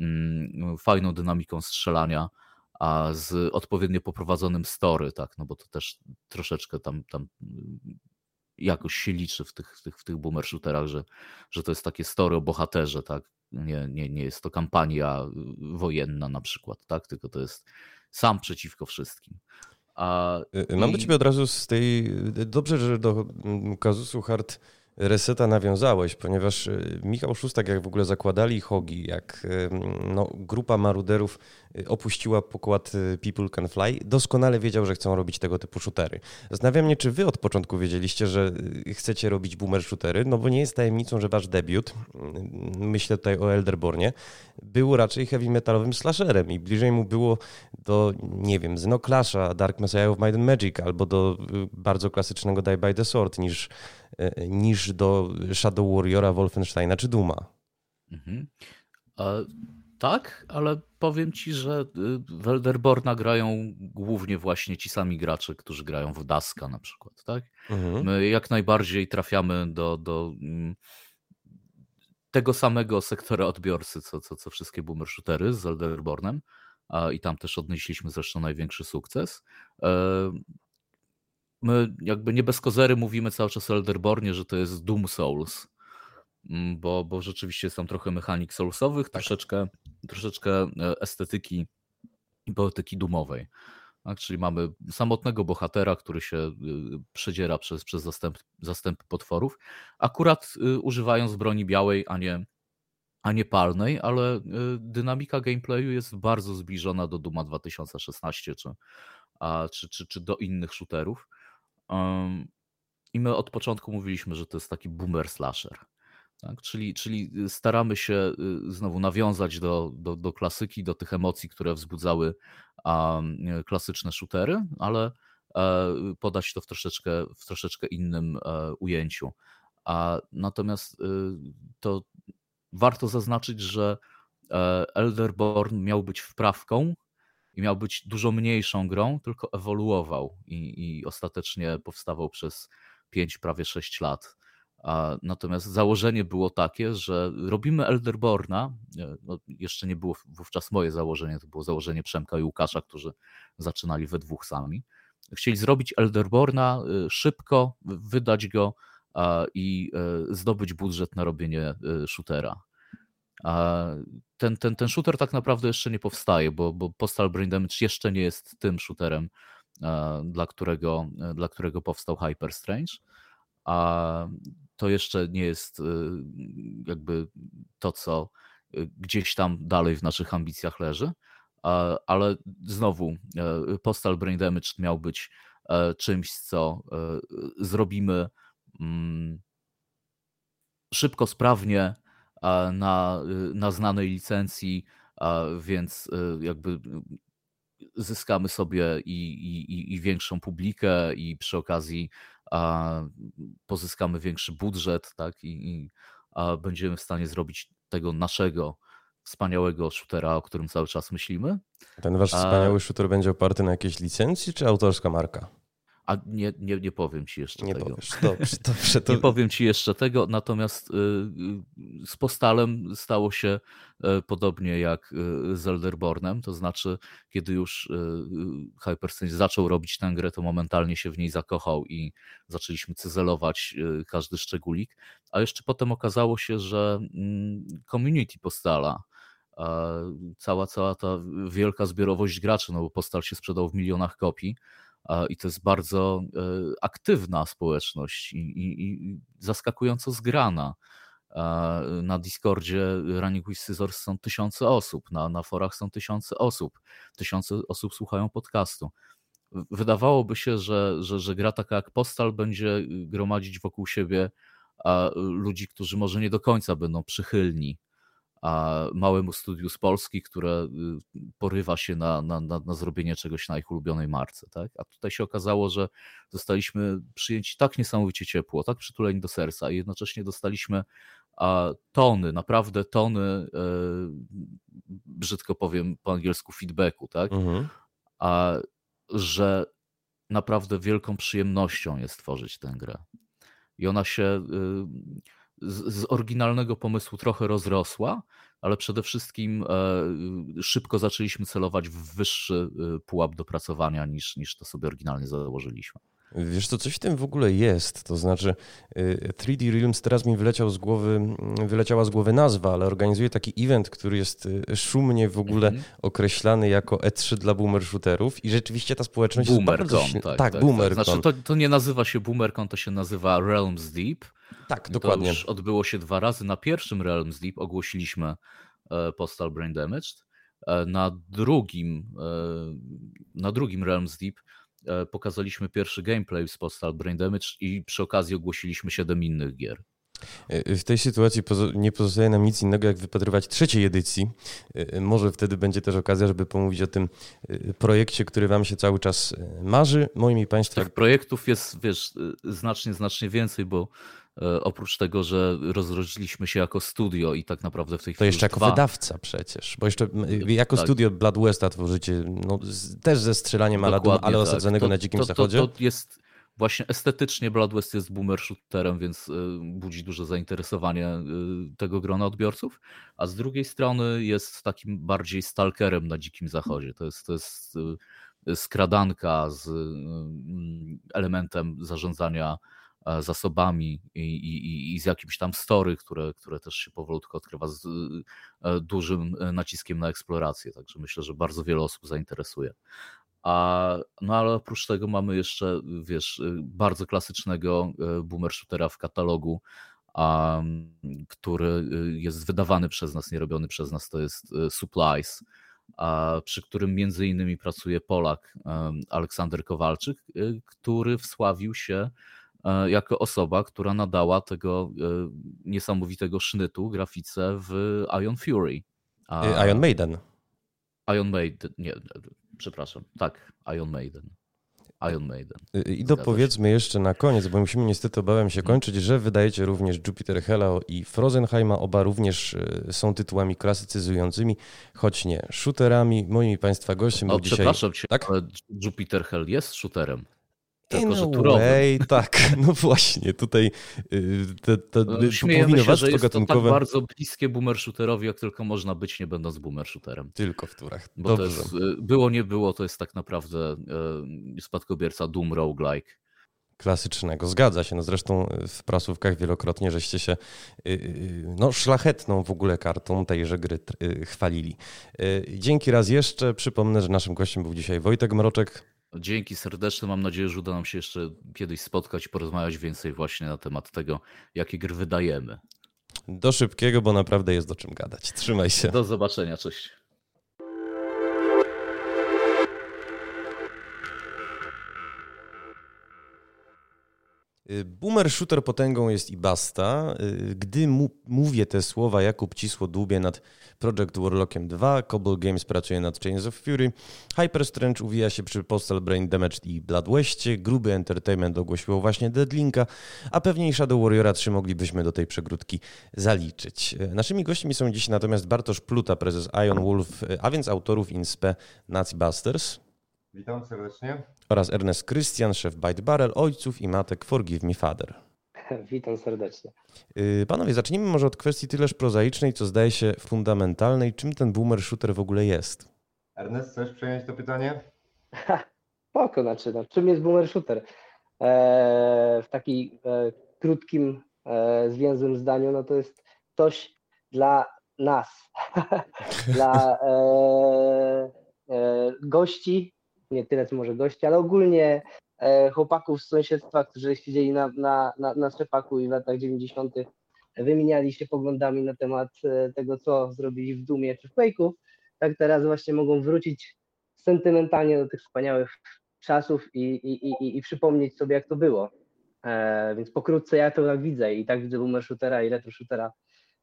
Speaker 2: mm, fajną dynamiką strzelania, a z odpowiednio poprowadzonym story, tak, no bo to też troszeczkę tam, tam jakoś się liczy w tych, w tych, w tych boomer shooterach, że, że to jest takie story o bohaterze, tak, nie, nie, nie jest to kampania wojenna na przykład, tak, tylko to jest sam przeciwko wszystkim.
Speaker 1: A, y, y, Mam i... do ciebie od razu z tej. Dobrze, że do mm, kazusu hard reseta nawiązałeś, ponieważ y, Michał Szustak, jak w ogóle zakładali Hogi, jak no, grupa maruderów opuściła pokład People Can Fly, doskonale wiedział, że chcą robić tego typu shootery. Zastanawiam mnie, czy wy od początku wiedzieliście, że chcecie robić boomer shootery, no bo nie jest tajemnicą, że wasz debiut, myślę tutaj o Elderbornie, był raczej heavy metalowym slasherem i bliżej mu było do, nie wiem, Xenoclasha, Dark Messiah of Might and Magic albo do y, bardzo klasycznego Die by the Sword niż, y, niż do Shadow Warriora, Wolfensteina czy Duma. Mhm.
Speaker 2: tak, ale powiem ci, że y, w Elderborna grają głównie właśnie ci sami gracze, którzy grają w Daska na przykład, tak? Mhm. My jak najbardziej trafiamy do, do mm, tego samego sektora odbiorcy, co, co, co wszystkie boomer shootery z Elderbornem i tam też odnieśliśmy zresztą największy sukces. E, my jakby nie bez kozery mówimy cały czas o Elderbornie, że to jest Doom Souls. mm, bo, bo rzeczywiście jest tam trochę mechanik soulsowych, tak. troszeczkę, troszeczkę estetyki i poetyki dumowej. Tak? Czyli mamy samotnego bohatera, który się y, przedziera przez, przez zastęp, zastępy potworów, akurat y, używając broni białej, a nie, a nie palnej, ale y, dynamika gameplayu jest bardzo zbliżona do Duma 2016 czy, a, czy, czy, czy do innych shooterów. I my od początku mówiliśmy, że to jest taki boomer slasher. Tak? Czyli, czyli staramy się znowu nawiązać do, do, do klasyki, do tych emocji, które wzbudzały klasyczne shootery, ale e, podać to w troszeczkę, w troszeczkę innym e, ujęciu. A natomiast y, to warto zaznaczyć, że e, Elderborn miał być wprawką i miał być dużo mniejszą grą, tylko ewoluował i, i ostatecznie powstawał przez 5, prawie 6 lat. Natomiast założenie było takie, że robimy Elderborna. No, jeszcze nie było wówczas moje założenie, to było założenie Przemka i Łukasza, którzy zaczynali we dwóch sami. Chcieli zrobić Elderborna y, szybko, wydać go i y, zdobyć budżet na robienie y, shootera. Ten, ten, ten shooter tak naprawdę jeszcze nie powstaje, bo, bo Postal Brain Damage jeszcze nie jest tym shooterem, dla którego, dla którego powstał Hyper Strange. A to jeszcze nie jest y, jakby to, co gdzieś tam dalej w naszych ambicjach leży, ale znowu e, Postal Brain Damage miał być e, czymś, co e, zrobimy mm, szybko, sprawnie na, y, na znanej licencji, więc jakby zyskamy sobie i, i, i większą publikę i przy okazji pozyskamy większy budżet, tak, i, i będziemy w stanie zrobić tego naszego wspaniałego shootera, o którym cały czas myślimy.
Speaker 1: Ten wasz wspaniały shooter będzie oparty na jakiejś licencji, czy autorska marka?
Speaker 2: A nie, nie, nie powiem ci jeszcze
Speaker 1: nie
Speaker 2: tego.
Speaker 1: Powiesz. Dobrze, dobrze,
Speaker 2: to... Nie powiem ci jeszcze tego, natomiast y, y, z Postalem stało się y, podobnie jak z Elderbornem, to znaczy kiedy już Hyperspace zaczął robić tę grę, to momentalnie się w niej zakochał i zaczęliśmy cyzelować każdy szczególik, a jeszcze potem okazało się, że mm, community Postala cała, cała ta wielka zbiorowość graczy, no bo Postal się sprzedał w milionach kopii, i to jest bardzo e, aktywna społeczność i, i, i zaskakująco zgrana. Na Discordzie Running with Scissors są tysiące osób, na, na forach są tysiące osób, tysiące osób słuchają podcastu. Wydawałoby się, że, że, że gra taka jak Postal będzie gromadzić wokół siebie ludzi, którzy może nie do końca będą przychylni małemu studiu z Polski, które y, porywa się na, na, na, na, zrobienie czegoś na ich ulubionej marce. Tak? A tutaj się okazało, że zostaliśmy przyjęci tak niesamowicie ciepło, tak przytuleni do serca i jednocześnie dostaliśmy tony, naprawdę tony, e, brzydko powiem po angielsku, feedbacku, tak? Mhm. A, że naprawdę wielką przyjemnością jest tworzyć tę grę. I ona się y, z, oryginalnego pomysłu trochę rozrosła, ale przede wszystkim e, szybko zaczęliśmy celować w wyższy e, pułap dopracowania niż, niż to sobie oryginalnie założyliśmy.
Speaker 1: Wiesz to coś w tym w ogóle jest, to znaczy 3D y, Realms teraz mi wyleciał z głowy, mm, wyleciała z głowy nazwa, ale organizuje taki event, który jest y, szumnie w ogóle mm -hmm. określany jako E3 dla boomer shooterów i rzeczywiście ta społeczność
Speaker 2: Boomercon, jest bardzo... Tak, tak, tak, Boomercon. Znaczy to, to nie nazywa się Boomercon, to się nazywa Realms Deep.
Speaker 1: Tak, dokładnie. To
Speaker 2: już odbyło się dwa razy. Na pierwszym Realms Deep ogłosiliśmy e, Postal Brain Damaged, e, na drugim, e, na drugim Realms Deep pokazaliśmy pierwszy gameplay z Postal Brain Damage i przy okazji ogłosiliśmy 7 innych gier.
Speaker 1: E, w tej sytuacji nie pozostaje nam nic innego, jak wypatrywać trzeciej edycji. E, może wtedy będzie też okazja, żeby pomówić o tym projekcie, który Wam się cały czas marzy. Moim i Państwa.
Speaker 2: Tak, projektów jest, wiesz, znacznie, znacznie więcej, bo E, oprócz tego, że rozrodziliśmy się jako studio i tak naprawdę w tej chwili.
Speaker 1: To jeszcze jako dwa... wydawca przecież, bo jeszcze jako tak. studio Blood Westa tworzycie no, też ze strzelaniem ale tak. osadzonego
Speaker 2: to,
Speaker 1: na dzikim
Speaker 2: to,
Speaker 1: zachodzie.
Speaker 2: To, to jest właśnie estetycznie Blood West jest boomer shooterem, więc e, budzi duże zainteresowanie e, tego grona odbiorców, a z drugiej strony jest takim bardziej stalkerem na dzikim zachodzie. To jest, to jest skradanka z elementem zarządzania zasobami i, i, i z jakimś tam story, które, które też się powolutku odkrywa z dużym naciskiem na eksplorację. Także myślę, że bardzo wiele osób zainteresuje. A, no ale oprócz tego mamy jeszcze, wiesz, bardzo klasycznego boomer shootera w katalogu, a, który jest wydawany przez nas, nie robiony przez nas, to jest Supplies, a, przy którym między innymi pracuje Polak Aleksander Kowalczyk, który wsławił się jako osoba, która nadała tego niesamowitego sznytu grafice w Ion Fury.
Speaker 1: A... Iron Maiden.
Speaker 2: Iron Maiden, nie, przepraszam, tak, Iron Maiden. Iron Maiden.
Speaker 1: Y, I dopowiedzmy jeszcze na koniec, bo musimy niestety, obawiam się mhm. kończyć, że wydajecie również Jupiter Hello i Frozenheima. Oba również y, są tytułami klasycyzującymi, choć nie shooterami. Moimi Państwa gościem
Speaker 2: był
Speaker 1: dzisiaj...
Speaker 2: Przepraszam cię, tak? Jupiter Hell jest shooterem.
Speaker 1: Tylko, że way, tak, no właśnie, tutaj y, te, te,
Speaker 2: no, Śmiejemy się, że jest gatunkowe... to tak bardzo bliskie boomer shooterowi, jak tylko można być, nie będąc boomer shooterem.
Speaker 1: Tylko w turach.
Speaker 2: Bo to jest, y, było, nie było, to jest tak naprawdę y, spadkobierca Doom Roguelike.
Speaker 1: Klasycznego, zgadza się. No zresztą w prasówkach wielokrotnie żeście się no, szlachetną w ogóle kartą tejże gry chwalili. Dzięki raz jeszcze. Przypomnę, że naszym gościem był dzisiaj Wojtek Mroczek.
Speaker 2: Dzięki serdeczne. Mam nadzieję, że uda nam się jeszcze kiedyś spotkać i porozmawiać więcej właśnie na temat tego, jakie gry wydajemy.
Speaker 1: Do szybkiego, bo naprawdę jest do czym gadać. Trzymaj się.
Speaker 2: Do zobaczenia. Cześć.
Speaker 1: Boomer shooter potęgą jest i basta. Y, gdy mu mówię te słowa, Jakub cisło dłubie nad Project Warlockiem 2, Cobble Games pracuje nad Chains of Fury, Hyper Strange uwija się przy Postal Brain Damaged i Blood Westie, Gruby Entertainment ogłosiło właśnie Deadlinka, a pewnie i Shadow Warriora 3 moglibyśmy do tej przegródki zaliczyć. Y, naszymi gośćmi są dziś natomiast Bartosz Pluta, prezes Ion Wolf, a więc autorów Inspe Nazi Busters.
Speaker 3: Witam serdecznie.
Speaker 1: Oraz Ernest Christian, szef Byte Barrel, ojców i matek Forgive Me Father.
Speaker 4: Witam serdecznie.
Speaker 1: Y, panowie, zacznijmy może od kwestii tyleż prozaicznej, co zdaje się fundamentalnej. Czym ten boomer shooter w ogóle jest?
Speaker 3: Ernest, chcesz przejąć to pytanie?
Speaker 4: Poko, znaczy, no, czym jest boomer shooter? Eee, w takim e, krótkim, e, zwięzłym zdaniu, no to jest coś dla nas, dla e, e, gości, nie tyle co może gości, ale ogólnie e, chłopaków z sąsiedztwa, którzy siedzieli na, na, na, na Strzepaku i w latach 90. wymieniali się poglądami na temat e, tego, co zrobili w Dumie czy w Quake'u, tak teraz właśnie mogą wrócić sentymentalnie do tych wspaniałych czasów i, i, i, i przypomnieć sobie, jak to było. E, więc pokrótce ja to tak widzę i tak widzę boomer shootera i retro shootera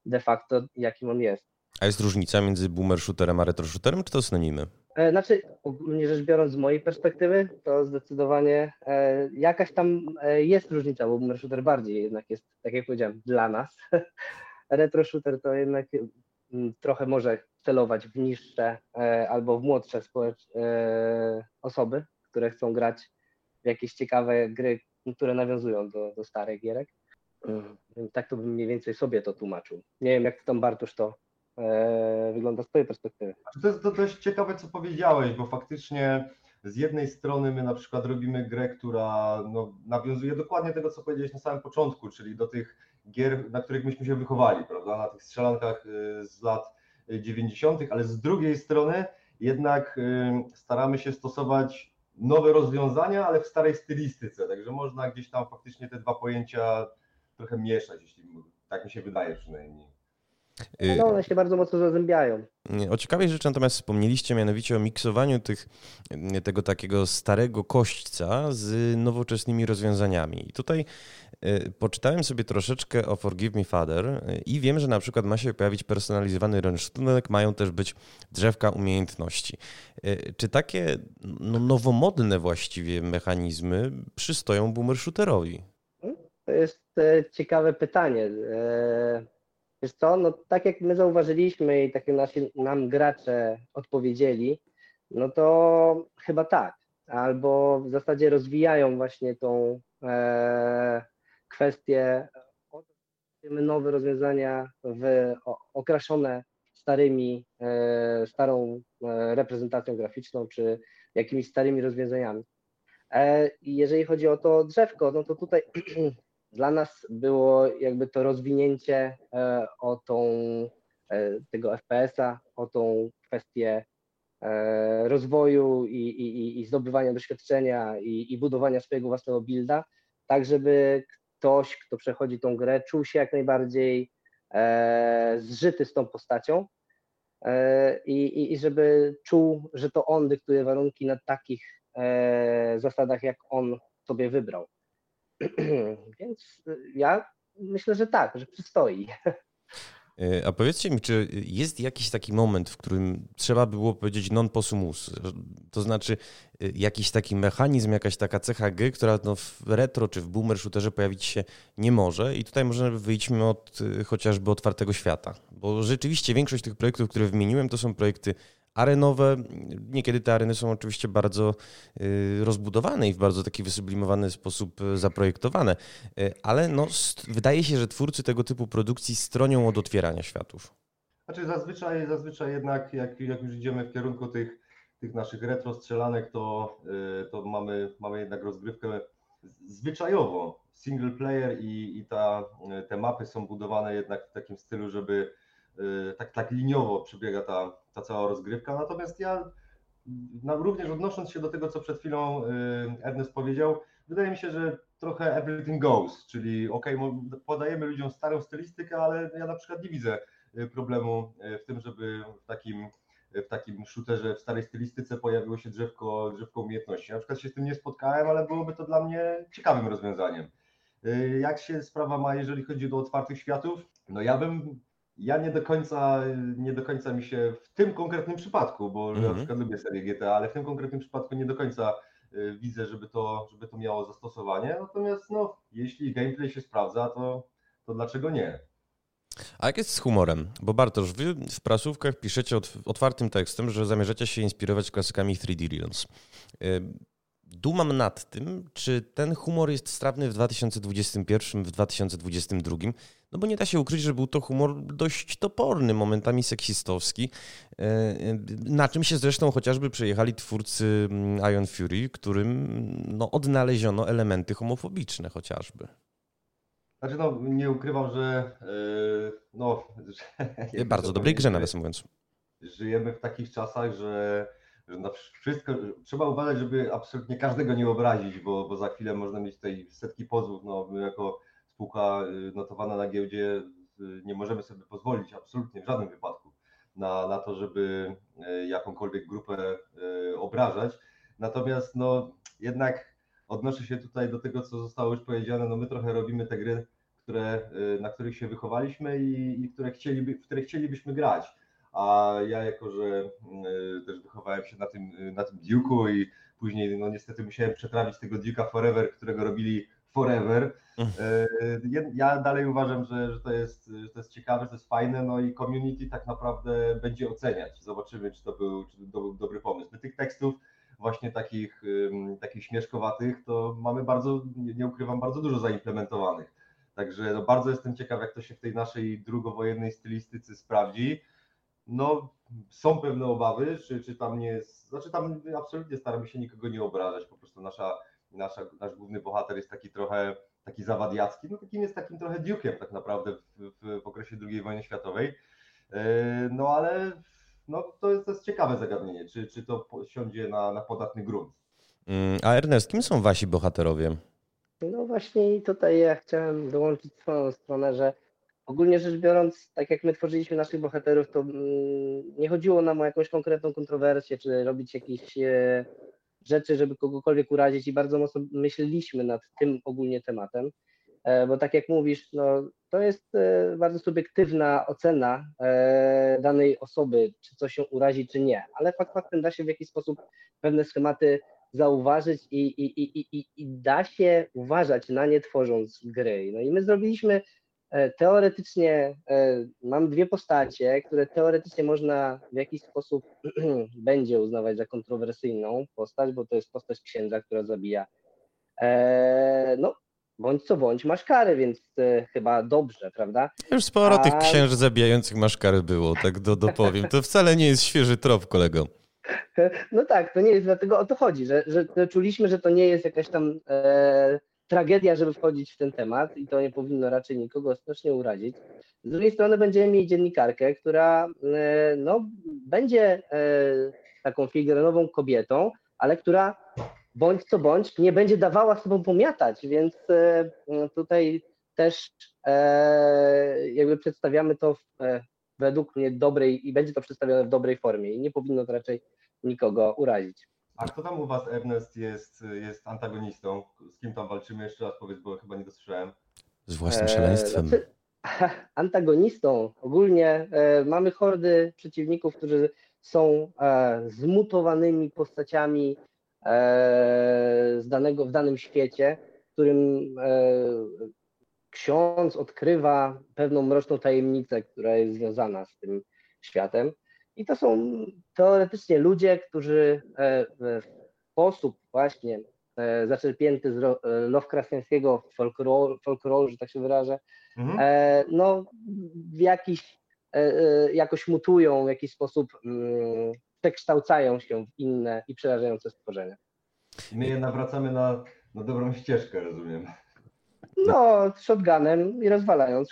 Speaker 4: de facto, jakim on jest.
Speaker 1: A jest różnica między boomer shooterem a retro shooterem, czy to synonimy?
Speaker 4: E, znaczy, ogólnie rzecz biorąc, z mojej perspektywy, to zdecydowanie e, jakaś tam e, jest różnica, bo boomer shooter bardziej jednak jest, tak jak powiedziałem, dla nas. Retro shooter to jednak m, trochę może celować w niższe e, albo w młodsze społecz- e, osoby, które chcą grać w jakieś ciekawe gry, które nawiązują do, do starych gierek. Mm, tak to bym mniej więcej sobie to tłumaczył. Nie wiem, jak tam Bartosz to wygląda z Twojej perspektywy.
Speaker 3: To jest to dość ciekawe, co powiedziałeś, bo faktycznie z jednej strony my na przykład robimy grę, która no, nawiązuje dokładnie tego, co powiedziałeś na samym początku, czyli do tych gier, na których myśmy się wychowali, prawda, na tych strzelankach y, z lat 90., ale z drugiej strony jednak y, staramy się stosować nowe rozwiązania, ale w starej stylistyce, także można gdzieś tam faktycznie te dwa pojęcia trochę mieszać, jeśli tak mi się wydaje przynajmniej.
Speaker 4: Y, no, one się bardzo mocno zazębiają.
Speaker 1: O ciekawej rzeczy natomiast wspomnieliście mianowicie o miksowaniu tych, tego takiego starego kośćca z nowoczesnymi rozwiązaniami. I tutaj y, poczytałem sobie troszeczkę o Forgive Me Father y, i wiem, że na przykład ma się pojawić personalizowany rynsztunek, mają też być drzewka umiejętności. Czy takie no, nowomodne właściwie mechanizmy przystoją boomer shooterowi?
Speaker 4: To jest e, ciekawe pytanie. Wiesz co, no tak jak my zauważyliśmy i tak jak nasi, nam gracze odpowiedzieli, no to chyba tak. Albo w zasadzie rozwijają właśnie tą e, kwestię, nowe rozwiązania w, o, okraszone starymi, e, starą e, reprezentacją graficzną, czy jakimiś starymi rozwiązaniami. E, jeżeli chodzi o to drzewko, no to tutaj dla nas było jakby to rozwinięcie e, o tą, e, tego FPS-a, o tą kwestię e, rozwoju i, i, i zdobywania doświadczenia i, i budowania swojego własnego builda, tak żeby ktoś, kto przechodzi tą grę, czuł się jak najbardziej zżyty z tą postacią i, i, żeby czuł, że to on dyktuje warunki na takich zasadach, jak on sobie wybrał. Więc y, ja myślę, że tak, że przystoi.
Speaker 1: E, a powiedzcie mi, czy jest jakiś taki moment, w którym trzeba było powiedzieć non possumus? To znaczy y, jakiś taki mechanizm, jakaś taka cecha gry, która no w retro czy w boomer shooterze pojawić się nie może i tutaj może wyjdźmy od chociażby otwartego świata, bo rzeczywiście większość tych projektów, które wymieniłem, to są projekty arenowe. Niekiedy te areny są oczywiście bardzo y, rozbudowane i w bardzo taki wysublimowany sposób y, zaprojektowane, y, ale no, wydaje się, że twórcy tego typu produkcji stronią od otwierania światów.
Speaker 3: Znaczy zazwyczaj, zazwyczaj jednak jak, jak już idziemy w kierunku tych, tych naszych retro strzelanek, to, to mamy, mamy jednak rozgrywkę zwyczajowo single player i, i ta, te mapy są budowane jednak w takim stylu, żeby tak, tak liniowo przebiega ta, ta cała rozgrywka. Natomiast ja również odnosząc się do tego, co przed chwilą y, Ernest powiedział, wydaje mi się, że trochę everything goes, czyli ok, podajemy ludziom starą stylistykę, ale ja na przykład nie widzę y, problemu w tym, żeby w takim w takim shooterze w starej stylistyce pojawiło się drzewko, drzewko umiejętności. Na przykład się z tym nie spotkałem, ale byłoby to dla mnie ciekawym rozwiązaniem. Jak się sprawa ma, jeżeli chodzi o otwartych światów? No ja bym ja nie do końca, nie do końca mi się w tym konkretnym przypadku, bo mhm. na przykład lubię serię GTA, ale w tym konkretnym przypadku nie do końca y, widzę, żeby to, żeby to miało zastosowanie. Natomiast no, jeśli gameplay się sprawdza, to, to dlaczego nie?
Speaker 1: A jak jest z humorem? Bo Bartosz, wy w prasówkach piszecie otwartym tekstem, że zamierzacie się inspirować klasykami 3D Realms dumam nad tym, czy ten humor jest strawny w 2021, w 2022, no bo nie da się ukryć, że był to humor dość toporny, momentami seksistowski, e, e, na czym się zresztą chociażby przejechali twórcy mm, Iron Fury, którym no, odnaleziono elementy homofobiczne chociażby.
Speaker 3: Znaczy no, nie ukrywam, że yy, no...
Speaker 1: Że, Bardzo dobrej grze nawiasem mówiąc.
Speaker 3: Żyjemy w takich czasach, że że na wszystko trzeba uważać, żeby absolutnie każdego nie obrazić, bo, bo za chwilę można mieć tutaj setki pozwów. No, my jako spółka y, notowana na giełdzie y, nie możemy sobie pozwolić absolutnie w żadnym wypadku na, na to, żeby y, jakąkolwiek grupę obrażać. Natomiast no, jednak odnoszę się tutaj do tego, co zostało już powiedziane. No, my trochę robimy te gry, które, na których się wychowaliśmy i, i które chcieliby, w które chcielibyśmy grać a ja jako, że y, też wychowałem się na tym, y, na tym Duke'u i później no niestety musiałem przetrawić tego Duke'a Forever, którego robili Forever. Y, ja dalej uważam, że, że, to jest, że to jest ciekawe, że to jest fajne, no i community tak naprawdę będzie oceniać. Zobaczymy, czy to był, czy to był dobry pomysł. My tych tekstów właśnie takich, takich śmieszkowatych, to mamy bardzo, nie ukrywam, bardzo dużo zaimplementowanych. Także no bardzo jestem ciekaw, jak to się w tej naszej drugowojennej stylistyce sprawdzi. No, są pewne obawy, czy, czy tam nie jest, znaczy tam absolutnie staramy się nikogo nie obrażać, po prostu nasza, nasza, nasz główny bohater jest taki trochę taki zawadiacki, no takim jest takim trochę Duke'em tak naprawdę w, w, w okresie II wojny światowej, e, no ale no, to, jest, to jest ciekawe zagadnienie, czy, czy to siądzie na, na podatny grunt.
Speaker 1: Mm, a Ernest, kim są wasi bohaterowie?
Speaker 4: No właśnie tutaj ja chciałem dołączyć swoją stronę, że Ogólnie rzecz biorąc, tak jak my tworzyliśmy naszych bohaterów, to mm, nie chodziło nam o jakąś konkretną kontrowersję, czy robić jakieś e, rzeczy, żeby kogokolwiek urazić i bardzo mocno myśleliśmy nad tym ogólnie tematem, e, bo tak jak mówisz, no, to jest e, bardzo subiektywna ocena danej osoby, czy coś się urazi, czy nie, ale fakt faktem da się w jakiś sposób pewne schematy zauważyć i, i, i, i, i da się uważać na nie tworząc gry. No i my zrobiliśmy teoretycznie e, mam dwie postacie, które teoretycznie można w jakiś sposób będzie uznawać za kontrowersyjną postać, bo to jest postać księdza, która zabija. E, no, bądź co bądź, masz kary, więc chyba dobrze, prawda?
Speaker 1: Już sporo A... tych księży zabijających masz kary było, tak do, dopowiem. To wcale nie jest świeży trop, kolego.
Speaker 4: No tak, to nie jest, dlatego o to chodzi, że, że czuliśmy, że to nie jest jakaś tam e, tragedia, żeby wchodzić w ten temat i to nie powinno raczej nikogo strasznie urazić. Z drugiej strony będziemy mieli dziennikarkę, która e, no, będzie taką figurową kobietą, ale która bądź co bądź nie będzie dawała sobą pomiatać, więc tutaj też jakby przedstawiamy to w, według mnie dobrej i będzie to przedstawione w dobrej formie i nie powinno to raczej nikogo urazić.
Speaker 3: A kto tam u Was, Ernest, jest, jest antagonistą? Z kim tam walczymy? Jeszcze raz powiedz, bo chyba nie dosłyszałem.
Speaker 1: Z własnym szaleństwem. Znaczy,
Speaker 4: antagonistą ogólnie e, mamy hordy przeciwników, którzy są e, zmutowanymi postaciami e, z danego, w danym świecie, w którym e, ksiądz odkrywa pewną mroczną tajemnicę, która jest związana z tym światem. I to są teoretycznie ludzie, którzy e, w sposób właśnie e, zaczerpięty z e, Lovecraftiańskiego folkloru, folkloru, że tak się wyrażę, mhm. no w jakiś, jakoś mutują, w jakiś sposób mm, przekształcają się w inne i przerażające stworzenia.
Speaker 3: My je nawracamy na, na dobrą ścieżkę, rozumiem.
Speaker 4: No, shotgunem i rozwalając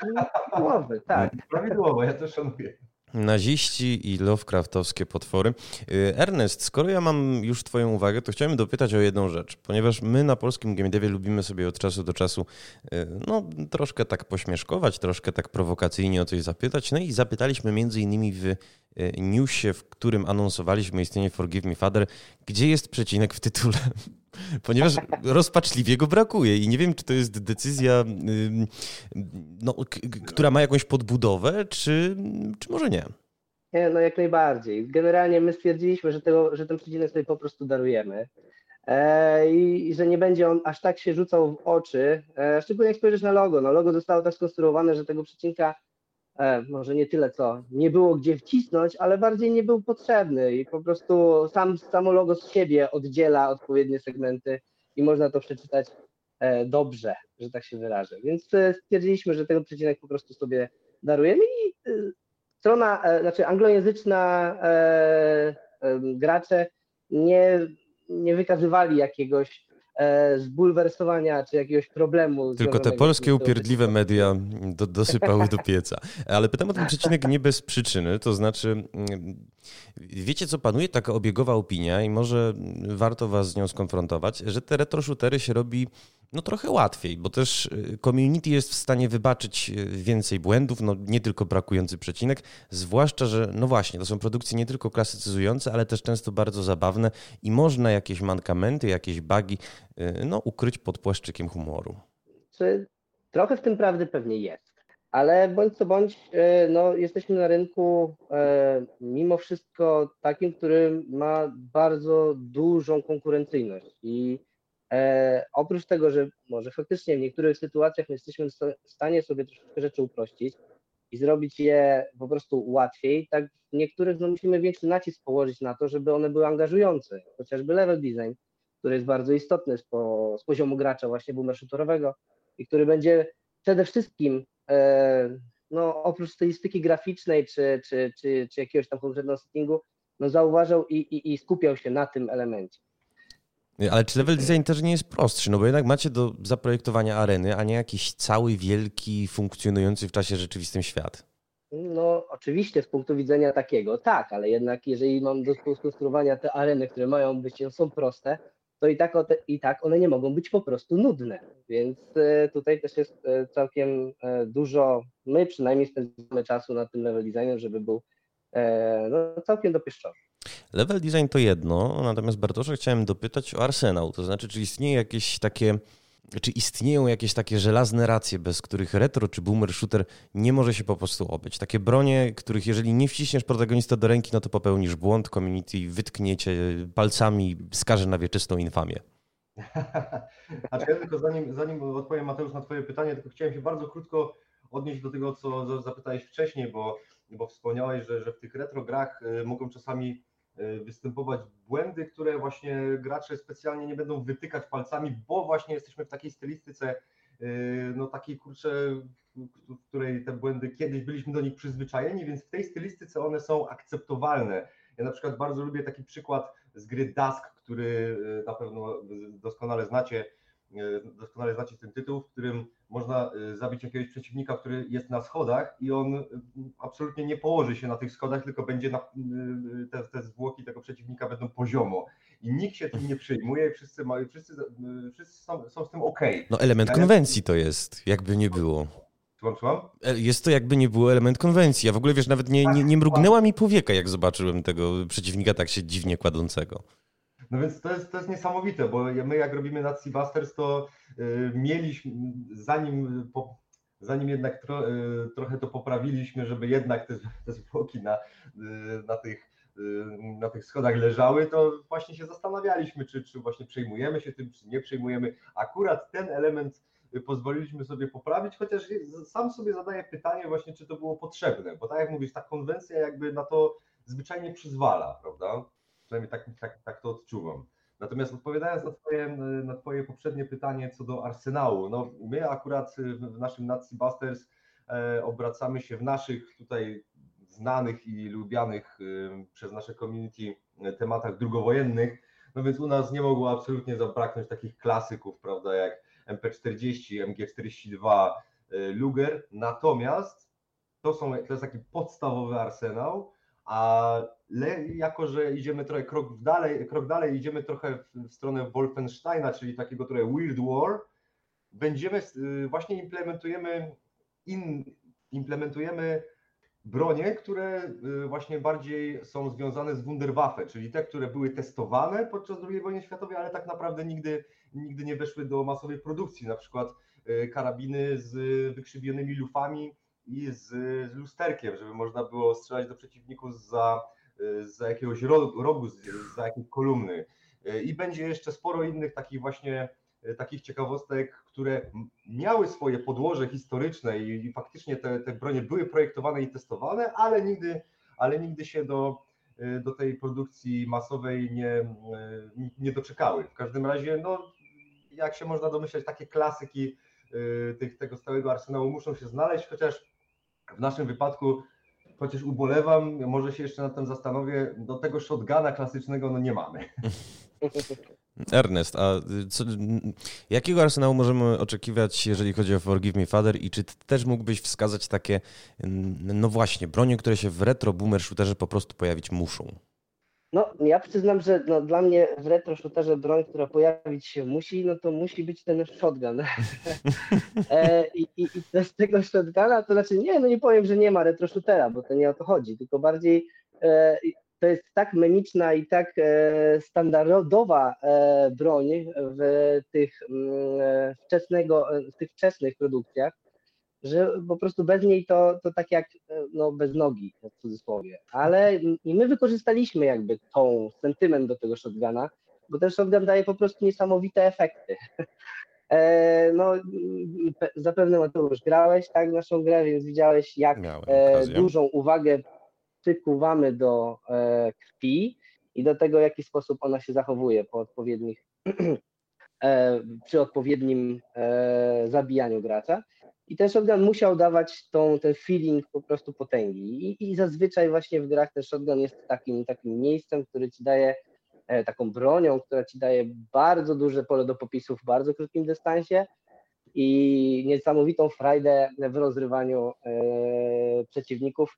Speaker 4: głowy, tak.
Speaker 3: Prawidłowo, ja to szanuję.
Speaker 1: Naziści i Lovecraftowskie potwory. Y, Ernest, skoro ja mam już Twoją uwagę, to chciałem dopytać o jedną rzecz, ponieważ my na polskim game devie lubimy sobie od czasu do czasu y, no, troszkę tak pośmieszkować, troszkę tak prowokacyjnie o coś zapytać. No i zapytaliśmy między innymi w y, newsie, w którym anonsowaliśmy istnienie Forgive Me Father, gdzie jest przecinek w tytule. Ponieważ rozpaczliwie go brakuje i nie wiem, czy to jest decyzja, no, która ma jakąś podbudowę, czy, czy może nie.
Speaker 4: Nie, no jak najbardziej. Generalnie my stwierdziliśmy, że, tego, że ten przecinek sobie po prostu darujemy e, i, i, że nie będzie on aż tak się rzucał w oczy, e, szczególnie jak spojrzysz na logo. No, logo zostało tak skonstruowane, że tego przecinka e, może nie tyle co nie było gdzie wcisnąć, ale bardziej nie był potrzebny i po prostu sam samo logo z siebie oddziela odpowiednie segmenty i można to przeczytać e, dobrze, że tak się wyrażę. Więc e, stwierdziliśmy, że tego przecinek po prostu sobie darujemy i strona, znaczy anglojęzyczna gracze nie, nie wykazywali jakiegoś zbulwersowania czy jakiegoś problemu.
Speaker 1: Tylko te polskie upierdliwe media do, dosypały do pieca. Ale pytam o ten przecinek nie bez przyczyny, to znaczy mm, wiecie co panuje taka obiegowa opinia i może warto was z nią skonfrontować, że te retro shootery się robi no trochę łatwiej, bo też y, community jest w stanie wybaczyć y, więcej błędów, no nie tylko brakujący przecinek, zwłaszcza, że no właśnie, to są produkcje nie tylko klasycyzujące, ale też często bardzo zabawne i można jakieś mankamenty, jakieś bugi y, no ukryć pod płaszczykiem humoru.
Speaker 4: Czy trochę w tym prawdy pewnie jest, ale bądź co bądź, no jesteśmy na rynku mimo wszystko takim, który ma bardzo dużą konkurencyjność i E, oprócz tego, że może faktycznie w niektórych sytuacjach my jesteśmy w stanie sobie troszeczkę rzeczy uprościć i zrobić je po prostu łatwiej, tak w niektórych no, musimy większy nacisk położyć na to, żeby one były angażujące, chociażby level design, który jest bardzo istotny z, po, z poziomu gracza właśnie boomer shooterowego i który będzie przede wszystkim e, no, oprócz stylistyki graficznej czy, czy, czy, czy jakiegoś tam konkretnego settingu, no, zauważał i, i, i skupiał się na tym elemencie.
Speaker 1: Ale czy level design też nie jest prostszy? No bo jednak macie do zaprojektowania areny, a nie jakiś cały wielki, funkcjonujący w czasie rzeczywistym świat.
Speaker 4: No, oczywiście z punktu widzenia takiego, tak, ale jednak jeżeli mam do skonstruowania te areny, które mają być, są proste, to i tak, i tak one nie mogą być po prostu nudne. Więc e, tutaj też jest e, całkiem e, dużo, my przynajmniej spędzamy czasu na tym level designem, żeby był no, całkiem dopieszczony.
Speaker 1: Level design to jedno, natomiast Bartosza chciałem dopytać o arsenał, to znaczy, czy istnieje jakieś takie, czy istnieją jakieś takie żelazne racje, bez których retro czy boomer shooter nie może się po prostu obyć? Takie bronie, których jeżeli nie wciśniesz protagonista do ręki, no to popełnisz błąd, community wytkniecie palcami, skaże na wieczystą infamię.
Speaker 3: A ja tylko zanim, zanim odpowiem Mateusz na twoje pytanie, tylko chciałem się bardzo krótko odnieść do tego, co zapytałeś wcześniej, bo, bo wspomniałeś, że, że w tych retro grach y, mogą czasami występować błędy, które właśnie gracze specjalnie nie będą wytykać palcami, bo właśnie jesteśmy w takiej stylistyce, e, no takiej kurczę, w której te błędy kiedyś byliśmy do nich przyzwyczajeni, więc w tej stylistyce one są akceptowalne. Ja na przykład bardzo lubię taki przykład z gry Dusk, który e, na pewno doskonale znacie, doskonale znacie ten tytuł, w którym można zabić jakiegoś przeciwnika, który jest na schodach i on absolutnie nie położy się na tych schodach, tylko będzie na, te, te zwłoki tego przeciwnika będą poziomo i nikt się tym nie przejmuje i wszyscy, mają, wszyscy, wszyscy są, są z tym ok.
Speaker 1: No element konwencji to jest, jakby nie było.
Speaker 3: Słucham, słucham?
Speaker 1: E, jest to jakby nie było element konwencji. Ja w ogóle, wiesz, nawet nie, nie, nie mrugnęła mi powieka, jak zobaczyłem tego przeciwnika tak się dziwnie kładącego.
Speaker 3: No więc to jest, to jest niesamowite, bo my jak robimy nad Seabusters, to y, mieliśmy, zanim, zanim jednak tro, y, trochę to poprawiliśmy, żeby jednak te, te zwłoki na, y, na tych na tych schodach leżały, to właśnie się zastanawialiśmy, czy, czy właśnie przejmujemy się tym, czy nie przejmujemy. Akurat ten element pozwoliliśmy sobie poprawić, chociaż sam sobie zadaję pytanie właśnie, czy to było potrzebne, bo tak jak mówisz, ta konwencja jakby na to zwyczajnie przyzwala, prawda? Przynajmniej tak, tak, tak to odczuwam. Natomiast odpowiadając na twoje, na twoje poprzednie pytanie co do Arsenału, no my akurat w naszym Nazi Busters e, obracamy się w naszych tutaj znanych i lubianych e, przez nasze community tematach drugowojennych, no więc u nas nie mogło absolutnie zabraknąć takich klasyków, prawda, jak MP40, MG42, y, Luger, natomiast to, są, to jest taki podstawowy arsenał, a jako, że idziemy trochę krok dalej, krok dalej, idziemy trochę w stronę Wolfensteina, czyli takiego trochę Weird War, będziemy, y, właśnie implementujemy, in, implementujemy bronie, które y, właśnie bardziej są związane z Wunderwaffe, czyli te, które były testowane podczas II wojny światowej, ale tak naprawdę nigdy, nigdy nie weszły do masowej produkcji, na przykład y, karabiny z wykrzywionymi lufami i z, z lusterkiem, żeby można było strzelać do przeciwników za, za jakiegoś rogu, za jakiejś kolumny. I będzie jeszcze sporo innych takich właśnie takich ciekawostek, które miały swoje podłoże historyczne i, i faktycznie te, te bronie były projektowane i testowane, ale nigdy, ale nigdy się do, y, do tej produkcji masowej nie, nie doczekały. W każdym razie, no, jak się można domyśleć, takie klasyki tych, tego stałego arsenału muszą się znaleźć, chociaż w naszym wypadku, chociaż ubolewam, może się jeszcze nad tym zastanowię, do tego shotguna klasycznego no nie mamy.
Speaker 1: Ernest, a co, jakiego arsenału możemy oczekiwać, jeżeli chodzi o Forgive Me Father i czy też mógłbyś wskazać takie, no właśnie, bronie, które się w retro boomer shooterze po prostu pojawić muszą?
Speaker 4: No, ja przyznam, że no, dla mnie w retro shooterze broń, która pojawić się musi, no to musi być ten shotgun. e, i, i, z tego shotguna, to znaczy nie, no nie powiem, że nie ma retro shootera, bo to nie o to chodzi, tylko bardziej e, to jest tak memiczna i tak e, standardowa e, broń w tych, mm, e, wczesnego, w tych wczesnych produkcjach, że po prostu bez niej to, to tak jak no, bez nogi w cudzysłowie. Ale i my wykorzystaliśmy jakby tą sentyment do tego shotguna, bo ten shotgun daje po prostu niesamowite efekty. No, zapewne Mateusz, grałeś tak naszą grę, więc widziałeś, jak dużą uwagę przykuwamy do e, krwi i do tego, w jaki sposób ona się zachowuje po odpowiednich, e, przy odpowiednim e, zabijaniu gracza. I ten shotgun musiał dawać tą, ten feeling po prostu potęgi. I, I, zazwyczaj właśnie w grach ten shotgun jest takim, takim miejscem, który ci daje taką bronią, która ci daje bardzo duże pole do popisu w bardzo krótkim dystansie i niesamowitą frajdę w rozrywaniu e, przeciwników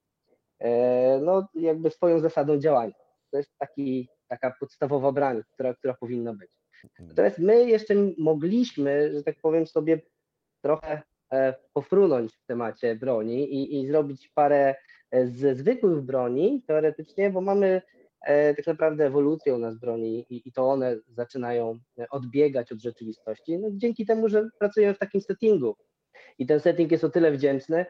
Speaker 4: E, no jakby swoją zasadą działania. To jest taki, taka podstawowa broń, która, która powinna być. Natomiast my jeszcze mogliśmy, że tak powiem sobie, trochę e, pofrunąć w temacie broni i, i zrobić parę e, ze zwykłych broni teoretycznie, bo mamy tak naprawdę ewolucję u nas broni i, i to one zaczynają odbiegać od rzeczywistości, no, dzięki temu, że pracujemy w takim settingu. I ten setting jest o tyle wdzięczny,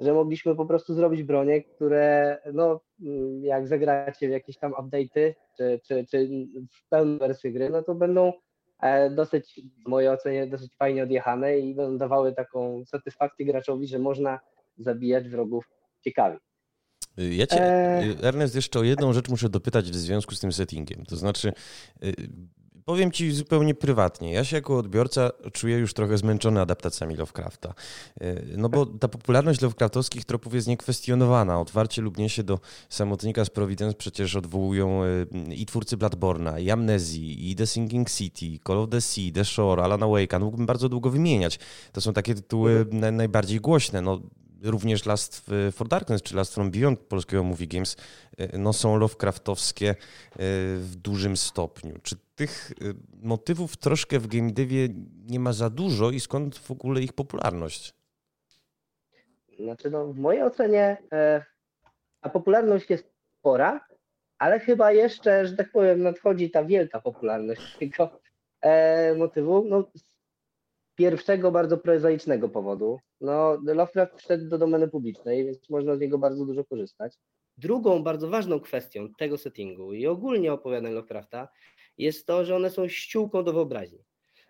Speaker 4: że mogliśmy po prostu zrobić bronie, które no, jak zagracie w jakieś tam update'y, czy, czy, czy w pełną wersję gry, no to będą e, dosyć, w mojej ocenie, dosyć fajnie odjechane i będą dawały taką satysfakcję graczowi, że można zabijać wrogów ciekawie.
Speaker 1: Ja cię, e... Ernest, jeszcze o jedną rzecz muszę dopytać w związku z tym settingiem. To znaczy, y, powiem ci zupełnie prywatnie. Ja się jako odbiorca czuję już trochę zmęczony adaptacjami Lovecrafta. No bo ta popularność Lovecraftowskich tropów jest niekwestionowana. Otwarcie lub nie się do samotnika z Providence przecież odwołują i twórcy Bloodborna, i Amnezji, i The Sinking City, Call of the Sea, The Shore, Alana Wake'a. Mógłbym bardzo długo wymieniać. To są takie tytuły najbardziej głośne. No, również Last for Darkness czy Last from Beyond polskiego Movie Games no, są Lovecraftowskie w dużym stopniu. Czy tych e, motywów troszkę w game devie nie ma za dużo i skąd w ogóle ich popularność?
Speaker 4: Znaczy, no, w mojej ocenie e, a popularność jest spora, ale chyba jeszcze, że tak powiem, nadchodzi ta wielka popularność tego e, motywu. No, pierwszego bardzo prozaicznego powodu. No, Lovecraft wszedł do domeny publicznej, więc można z niego bardzo dużo korzystać. Drugą bardzo ważną kwestią tego settingu i ogólnie opowiadań Lovecrafta jest to, że one są ściółką do wyobraźni.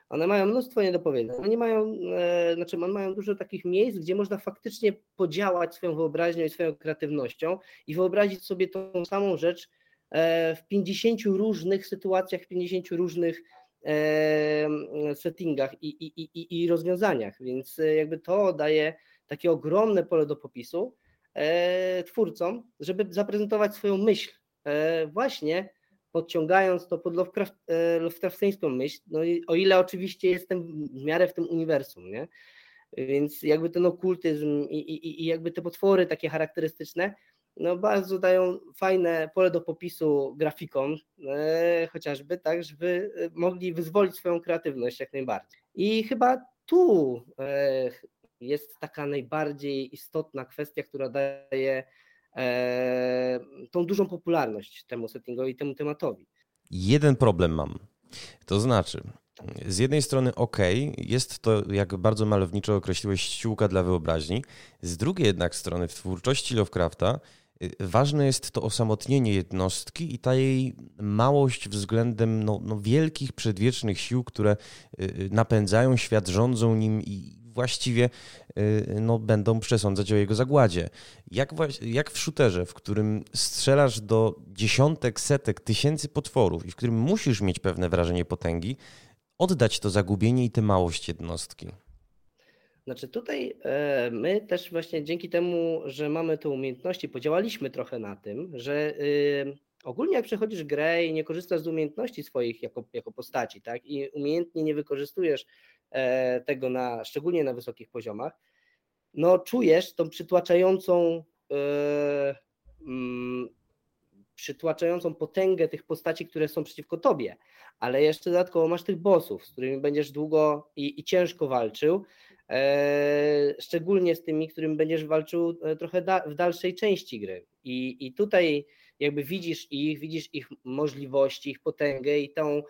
Speaker 4: One mają mnóstwo niedopowiedzeń. One mają, e, znaczy one mają dużo takich miejsc, gdzie można faktycznie podziałać swoją wyobraźnią i swoją kreatywnością i wyobrazić sobie tą samą rzecz e, w 50 różnych sytuacjach, w 50 różnych settingach i, i, i, i rozwiązaniach, więc e, jakby to daje takie ogromne pole do popisu e, twórcom, żeby zaprezentować swoją myśl, e, właśnie podciągając to pod Lovecraft, Lovecraftiańską myśl, no i o ile oczywiście jestem w miarę w tym uniwersum, nie? Więc jakby ten okultyzm i, i, i jakby te potwory takie charakterystyczne, no bardzo dają fajne pole do popisu grafikom, e, chociażby tak, żeby e, mogli wyzwolić swoją kreatywność jak najbardziej. I chyba tu e, jest taka najbardziej istotna kwestia, która daje e, tą dużą popularność temu settingowi, temu tematowi.
Speaker 1: Jeden problem mam. To znaczy, z jednej strony ok, jest to, jak bardzo malowniczo określiłeś, ściółka dla wyobraźni. Z drugiej jednak strony w twórczości Lovecrafta Y, ważne jest to osamotnienie jednostki i ta jej małość względem no, no wielkich, przedwiecznych sił, które y, y, napędzają świat, rządzą nim i właściwie no, będą przesądzać o jego zagładzie. Jak, jak w shooterze, w którym strzelasz do dziesiątek, setek, tysięcy potworów i w którym musisz mieć pewne wrażenie potęgi, oddać to zagubienie i tę małość jednostki.
Speaker 4: Znaczy tutaj e, my też właśnie dzięki temu, że mamy te umiejętności, podziałaliśmy trochę na tym, że y, ogólnie jak przechodzisz grę i nie korzystasz z umiejętności swoich jako, jako postaci, tak, i umiejętnie nie wykorzystujesz tego na, szczególnie na wysokich poziomach, no czujesz tą przytłaczającą e, mm, przytłaczającą potęgę tych postaci, które są przeciwko tobie, ale jeszcze dodatkowo masz tych bossów, z którymi będziesz długo i, i ciężko walczył, E, szczególnie z tymi, którym będziesz walczył e, trochę da, w dalszej części gry. I, I tutaj jakby widzisz ich, widzisz ich możliwości, ich potęgę i tą, e,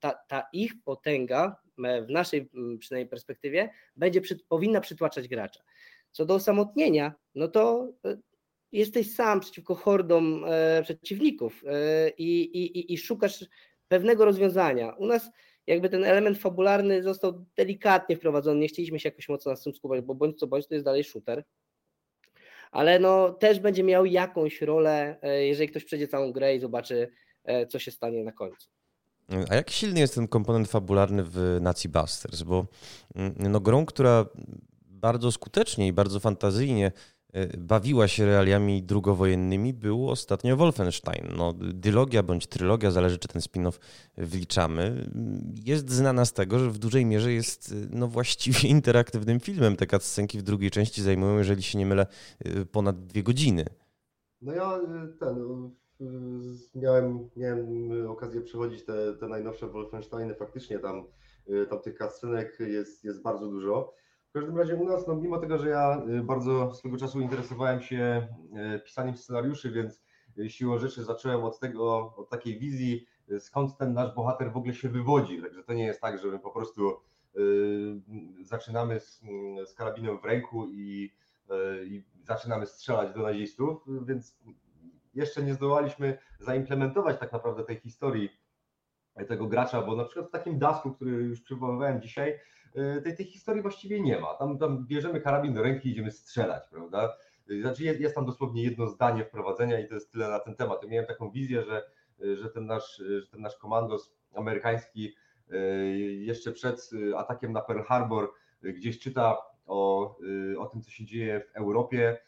Speaker 4: ta, ta ich potęga w naszej przynajmniej perspektywie będzie powinna przytłaczać gracza. Co do osamotnienia, no to jesteś sam przeciwko hordom przeciwników i, i, i szukasz pewnego rozwiązania. U nas jakby ten element fabularny został delikatnie wprowadzony, nie chcieliśmy się jakoś mocno na tym skupiać, bo bądź co bądź to jest dalej shooter, ale no też będzie miał jakąś rolę, e, jeżeli ktoś przejdzie całą grę i zobaczy, e, co się stanie na końcu.
Speaker 1: A jak silny jest ten komponent fabularny w Nazi Busters? Bo mm, no, grą, która bardzo skutecznie i bardzo fantazyjnie E, bawiła się realiami drugowojennymi, był ostatnio Wolfenstein. No, dylogia bądź trylogia, zależy czy ten spin-off wliczamy, jest znana z tego, że w dużej mierze jest no, właściwie interaktywnym filmem. Te cutscenki w drugiej części zajmują, jeżeli się nie mylę, e, ponad dwie godziny.
Speaker 3: No ja e, ten, miałem, miałem okazję przechodzić te, te najnowsze Wolfensteiny, faktycznie tam, tam tych cutscenek jest, jest bardzo dużo. W każdym razie u nas, no mimo tego, że ja y, bardzo swego czasu interesowałem się y, pisaniem scenariuszy, więc y, siłą rzeczy zacząłem od tego, od takiej wizji, skąd ten nasz bohater w ogóle się wywodzi. Także to nie jest tak, że my po prostu zaczynamy z, z karabinem w ręku i, i zaczynamy strzelać do nazistów, więc jeszcze nie zdołaliśmy zaimplementować tak naprawdę tej historii tego gracza, bo na przykład w takim dasku, który już przywoływałem dzisiaj, E, tej, tej historii właściwie nie ma. Tam, tam bierzemy karabin do ręki i idziemy strzelać, prawda? Znaczy jest, jest tam dosłownie jedno zdanie wprowadzenia i to jest tyle na ten temat. Ja miałem taką wizję, że, że, ten, nasz, że ten nasz komandos amerykański jeszcze przed atakiem na Pearl Harbor gdzieś czyta o, o tym, co się dzieje w Europie,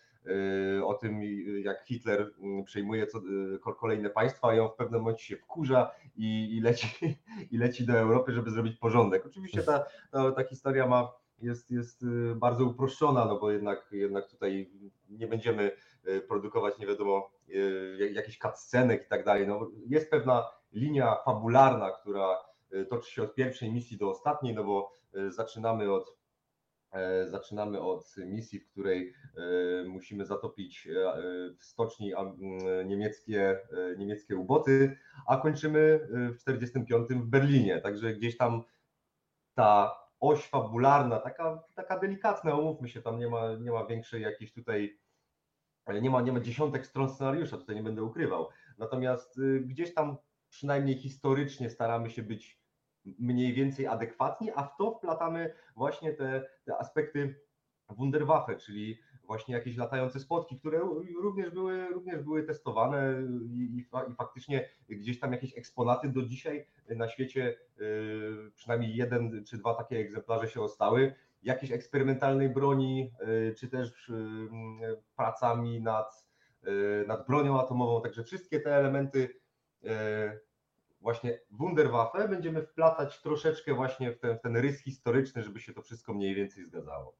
Speaker 3: o tym, jak Hitler przejmuje co, kolejne państwa i on w pewnym momencie się wkurza i, i, leci, i leci do Europy, żeby zrobić porządek. Oczywiście ta, ta, historia ma, jest, jest bardzo uproszczona, no bo jednak, jednak tutaj nie będziemy produkować nie wiadomo jakichś cutscenek i tak dalej. No, jest pewna linia fabularna, która toczy się od pierwszej misji do ostatniej, no bo zaczynamy od zaczynamy od misji, w której e, musimy zatopić e, w stoczni niemieckie, niemieckie uboty, a kończymy w 45 w Berlinie. Także gdzieś tam ta oś fabularna, taka, taka delikatna, umówmy się, tam nie ma, nie ma większej jakiejś tutaj, nie ma, nie ma dziesiątek stron scenariusza, tutaj nie będę ukrywał. Natomiast gdzieś tam przynajmniej historycznie staramy się być mniej więcej adekwatni, a w to wplatamy właśnie te, te aspekty Wunderwaffe, czyli właśnie jakieś latające spotki, które również były, również były testowane i, i, i, faktycznie gdzieś tam jakieś eksponaty do dzisiaj na świecie, y, przynajmniej jeden czy dwa takie egzemplarze się ostały. Jakieś eksperymentalnej broni, y, czy też y, pracami nad, nad bronią atomową, także wszystkie te elementy właśnie Wunderwaffe będziemy wplatać troszeczkę właśnie w ten, w ten rys historyczny, żeby się to wszystko mniej więcej zgadzało.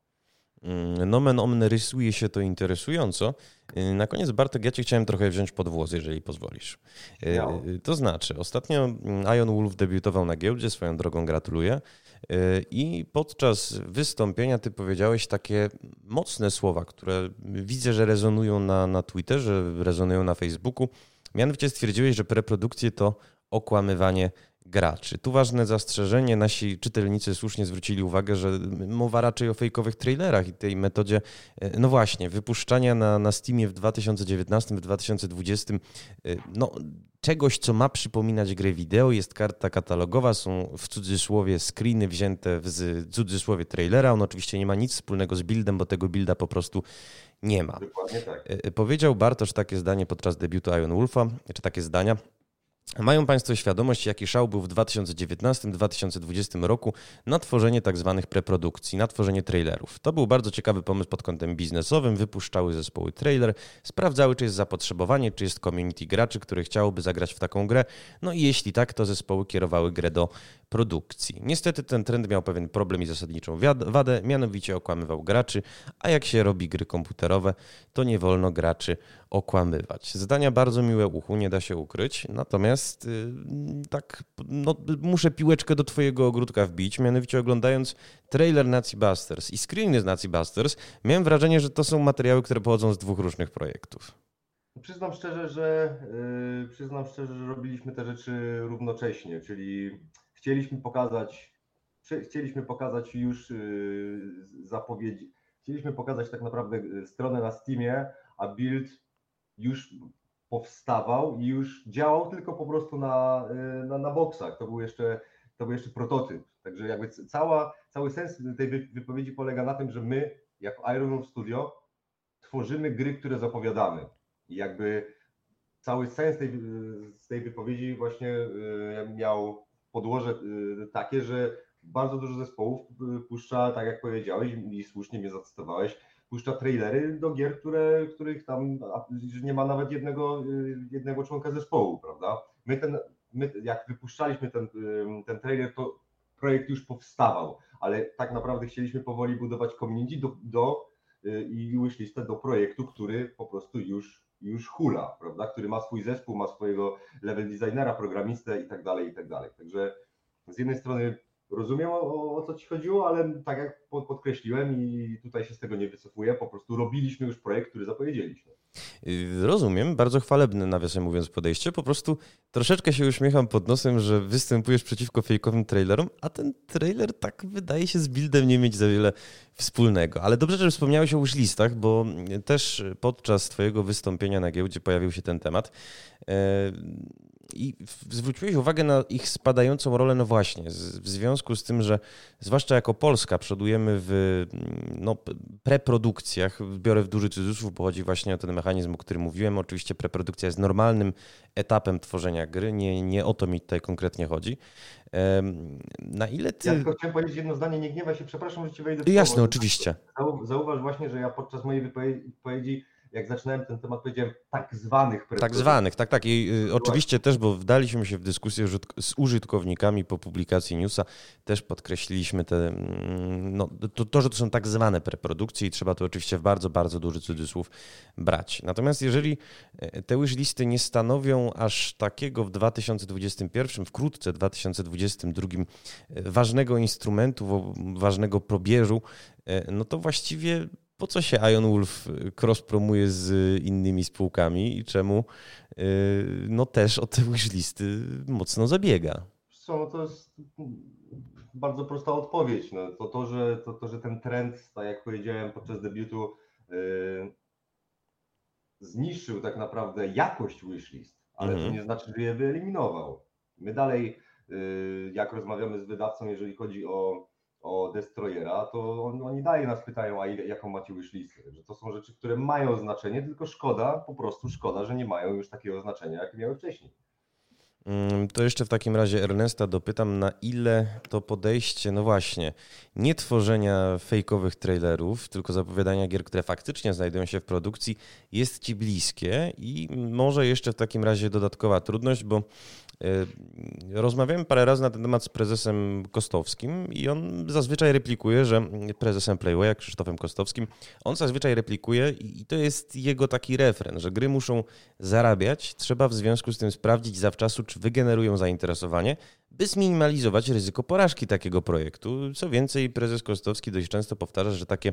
Speaker 1: Mm, nomen omne rysuje się to interesująco. Y, na koniec, Bartek, ja cię chciałem trochę wziąć pod włos, jeżeli pozwolisz.
Speaker 3: Miało.
Speaker 1: Y, to znaczy, ostatnio Ion Wolf debiutował na giełdzie, swoją drogą gratuluję. Y, I podczas wystąpienia ty powiedziałeś takie mocne słowa, które widzę, że rezonują na, na Twitterze, rezonują na Facebooku. Mianowicie stwierdziłeś, że preprodukcje to okłamywanie graczy. Tu ważne zastrzeżenie, nasi czytelnicy słusznie zwrócili uwagę, że mowa raczej o fejkowych trailerach i tej metodzie, e, no właśnie, wypuszczania na, na Steamie w 2019, w 2020, e, no czegoś, co ma przypominać grę wideo, jest karta katalogowa, są w cudzysłowie screeny wzięte w cudzysłowie trailera, on oczywiście nie ma nic wspólnego z buildem, bo tego builda po prostu nie ma.
Speaker 3: Tak.
Speaker 1: E, powiedział Bartosz takie zdanie podczas debiutu Iron Wolfa, czy takie zdania, mają Państwo świadomość, jaki szał był w 2019-2020 roku na tworzenie tak zwanych preprodukcji, na tworzenie trailerów. To był bardzo ciekawy pomysł pod kątem biznesowym. Wypuszczały zespoły trailer, sprawdzały, czy jest zapotrzebowanie, czy jest community graczy, który chciałoby zagrać w taką grę. No i jeśli tak, to zespoły kierowały grę do produkcji. Niestety ten trend miał pewien problem i zasadniczą wadę, mianowicie okłamywał graczy, a jak się robi gry komputerowe, to nie wolno graczy okłamywać. Zdania bardzo miłe uchu, nie da się ukryć, natomiast yy, tak no, muszę piłeczkę do twojego ogródka wbić, mianowicie oglądając trailer Nazi Busters i screeny z Nazi Busters, miałem wrażenie, że to są materiały, które pochodzą z dwóch różnych projektów.
Speaker 3: Przyznam szczerze, że yy, przyznam szczerze, że robiliśmy te rzeczy równocześnie, czyli chcieliśmy pokazać, chcieliśmy pokazać już yy, zapowiedzi, chcieliśmy pokazać tak naprawdę yy, stronę na Steamie, a build już powstawał i już działał tylko po prostu na, yy, na, na boksach. To był jeszcze to był jeszcze prototyp. Także jakby cała, cały sens tej wypowiedzi polega na tym, że my jako Iron Man Studio tworzymy gry, które zapowiadamy. I jakby cały sens tej, tej wypowiedzi właśnie miał podłoże y, takie, że bardzo dużo zespołów y, puszcza, tak jak powiedziałeś i słusznie mnie zacytowałeś, puszcza trailery do gier, które, których tam nie ma nawet jednego, y, jednego członka zespołu, prawda? My ten, my jak wypuszczaliśmy ten, ten trailer, to projekt już powstawał, ale tak naprawdę chcieliśmy powoli budować community do, do i wishlistę do projektu, który po prostu już już hula, prawda, który ma swój zespół, ma swojego level designera, programistę i tak dalej, i tak dalej. Także z jednej strony rozumiem o, o, co Ci chodziło, ale tak jak podkreśliłem i tutaj się z tego nie wycofuję, po prostu robiliśmy już projekt, który zapowiedzieliśmy.
Speaker 1: Rozumiem, bardzo chwalebne nawiasem mówiąc podejście, po prostu troszeczkę się uśmiecham pod nosem, że występujesz przeciwko fejkowym trailerom, a ten trailer tak wydaje się z buildem nie mieć za wiele wspólnego. Ale dobrze, że wspomniałeś o wishlistach, bo też podczas Twojego wystąpienia na giełdzie pojawił się ten temat. I zwróciłeś uwagę na ich spadającą rolę, no właśnie, w związku z tym, że zwłaszcza jako Polska przodujemy w no, preprodukcjach, biorę w duży cudzysłów, bo chodzi właśnie o ten mechanizm, o którym mówiłem. Oczywiście preprodukcja jest normalnym etapem tworzenia gry, nie, nie o to mi tutaj konkretnie chodzi. Na ile ty...
Speaker 3: Ja tylko chciałem powiedzieć jedno zdanie, nie gniewaj się, przepraszam, że ci wejdę w
Speaker 1: Jasne, słowo. oczywiście.
Speaker 3: Zauważ właśnie, że ja podczas mojej wypowiedzi jak zaczynałem ten temat, powiedziałem tak zwanych
Speaker 1: Tak zwanych, tak, tak. I y, oczywiście też, bo wdaliśmy się w dyskusję z użytkownikami po publikacji newsa, też podkreśliliśmy te, mm, no, to, to, że to są tak zwane preprodukcje i trzeba to oczywiście w bardzo, bardzo duży cudzysłów brać. Natomiast jeżeli e, te wishlisty nie stanowią aż takiego w 2021, wkrótce 2022 e, ważnego instrumentu, ważnego probierzu, e, no to właściwie po co się Ion Wolf cross-promuje z innymi spółkami i czemu y, no też o te wishlisty mocno zabiega?
Speaker 3: Co, no to jest bardzo prosta odpowiedź. No, to, to, że, to, to, że ten trend, tak jak powiedziałem podczas debiutu, yy, zniszczył tak naprawdę jakość wishlist, ale to mhm. nie znaczy, że je wyeliminował. My dalej, yy, jak rozmawiamy z wydawcą, jeżeli chodzi o o Destroyera, to on, oni dalej nas pytają, a jaką macie wishlistę, że to są rzeczy, które mają znaczenie, tylko szkoda, po prostu szkoda, że nie mają już takiego znaczenia, jakie miały wcześniej.
Speaker 1: Mm, to jeszcze w takim razie Ernesta dopytam, na ile to podejście, no właśnie, nie tworzenia fejkowych trailerów, tylko zapowiadania gier, które faktycznie znajdują się w produkcji, jest Ci bliskie i może jeszcze w takim razie dodatkowa trudność, bo rozmawiałem parę razy na ten temat z prezesem Kostowskim i on zazwyczaj replikuje, że prezesem Playwaya, Krzysztofem Kostowskim, on zazwyczaj replikuje i to jest jego taki refren, że gry muszą zarabiać, trzeba w związku z tym sprawdzić zawczasu, czy wygenerują zainteresowanie, by zminimalizować ryzyko porażki takiego projektu. Co więcej, prezes Kostowski dość często powtarza, że takie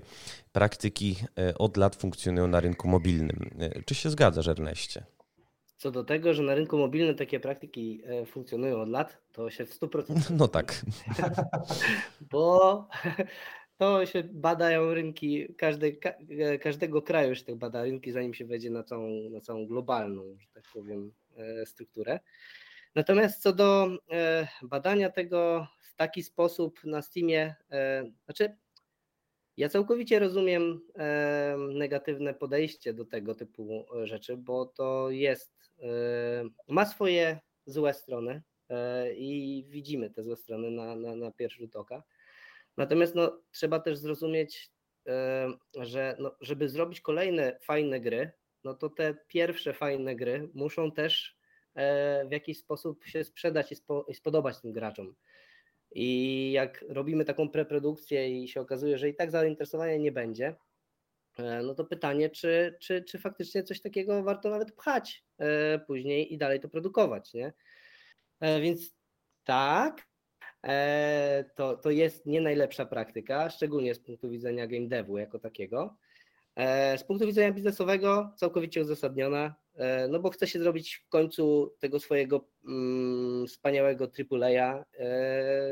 Speaker 1: praktyki e, od lat funkcjonują na rynku mobilnym. Czy się zgadzasz, Erneście?
Speaker 4: Co do tego, że na rynku mobilnym takie praktyki e, funkcjonują od lat, to się w 100%.
Speaker 1: No tak.
Speaker 4: Bo to się badają rynki każdej, e, każdego kraju, się tak bada rynki, zanim się wejdzie na całą, na całą globalną, że tak powiem, e, strukturę. Natomiast co do badania tego w taki sposób na Steamie, znaczy ja całkowicie rozumiem negatywne podejście do tego typu rzeczy, bo to jest ma swoje złe strony e, i widzimy te złe strony na, na, na pierwszy rzut oka. Natomiast no, trzeba też zrozumieć, że no, żeby zrobić kolejne fajne gry, no to te pierwsze fajne gry muszą też e, w jakiś sposób się sprzedać i, spo, i spodobać tym graczom. I jak robimy taką preprodukcję i się okazuje, że i tak zainteresowania nie będzie, E, no to pytanie, czy, czy, czy faktycznie coś takiego warto nawet pchać e, później i dalej to produkować, nie? E, więc tak, to, to jest nie najlepsza praktyka, szczególnie z punktu widzenia game devu jako takiego. Z punktu widzenia biznesowego całkowicie uzasadniona, no bo chce się zrobić w końcu tego swojego mm, wspaniałego AAA,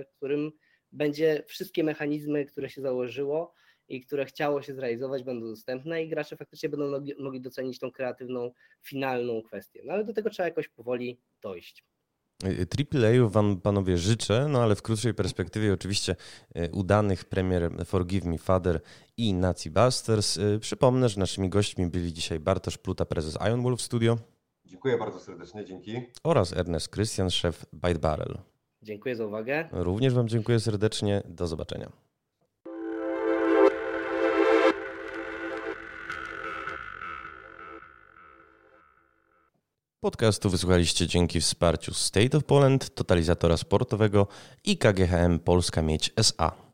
Speaker 4: w którym będzie wszystkie mechanizmy, które się założyło, i które chciało się zrealizować, będą dostępne i gracze faktycznie będą mogli docenić tą kreatywną, finalną kwestię. No ale do tego trzeba jakoś powoli dojść.
Speaker 1: AAA Wam panowie życzę, no ale w krótszej perspektywie oczywiście e, udanych premier Forgive Me Father i Nazi Busters. E, przypomnę, że naszymi gośćmi byli dzisiaj Bartosz Pluta, prezes Iron Wolf Studio.
Speaker 3: Dziękuję bardzo serdecznie, dzięki.
Speaker 1: Oraz Ernest Christian, szef Byte Barrel.
Speaker 4: Dziękuję za uwagę.
Speaker 1: Również Wam dziękuję serdecznie. Do zobaczenia. Podcastu wysłuchaliście dzięki wsparciu State of Poland, totalizatora sportowego i KGHM Polska Mieć SA.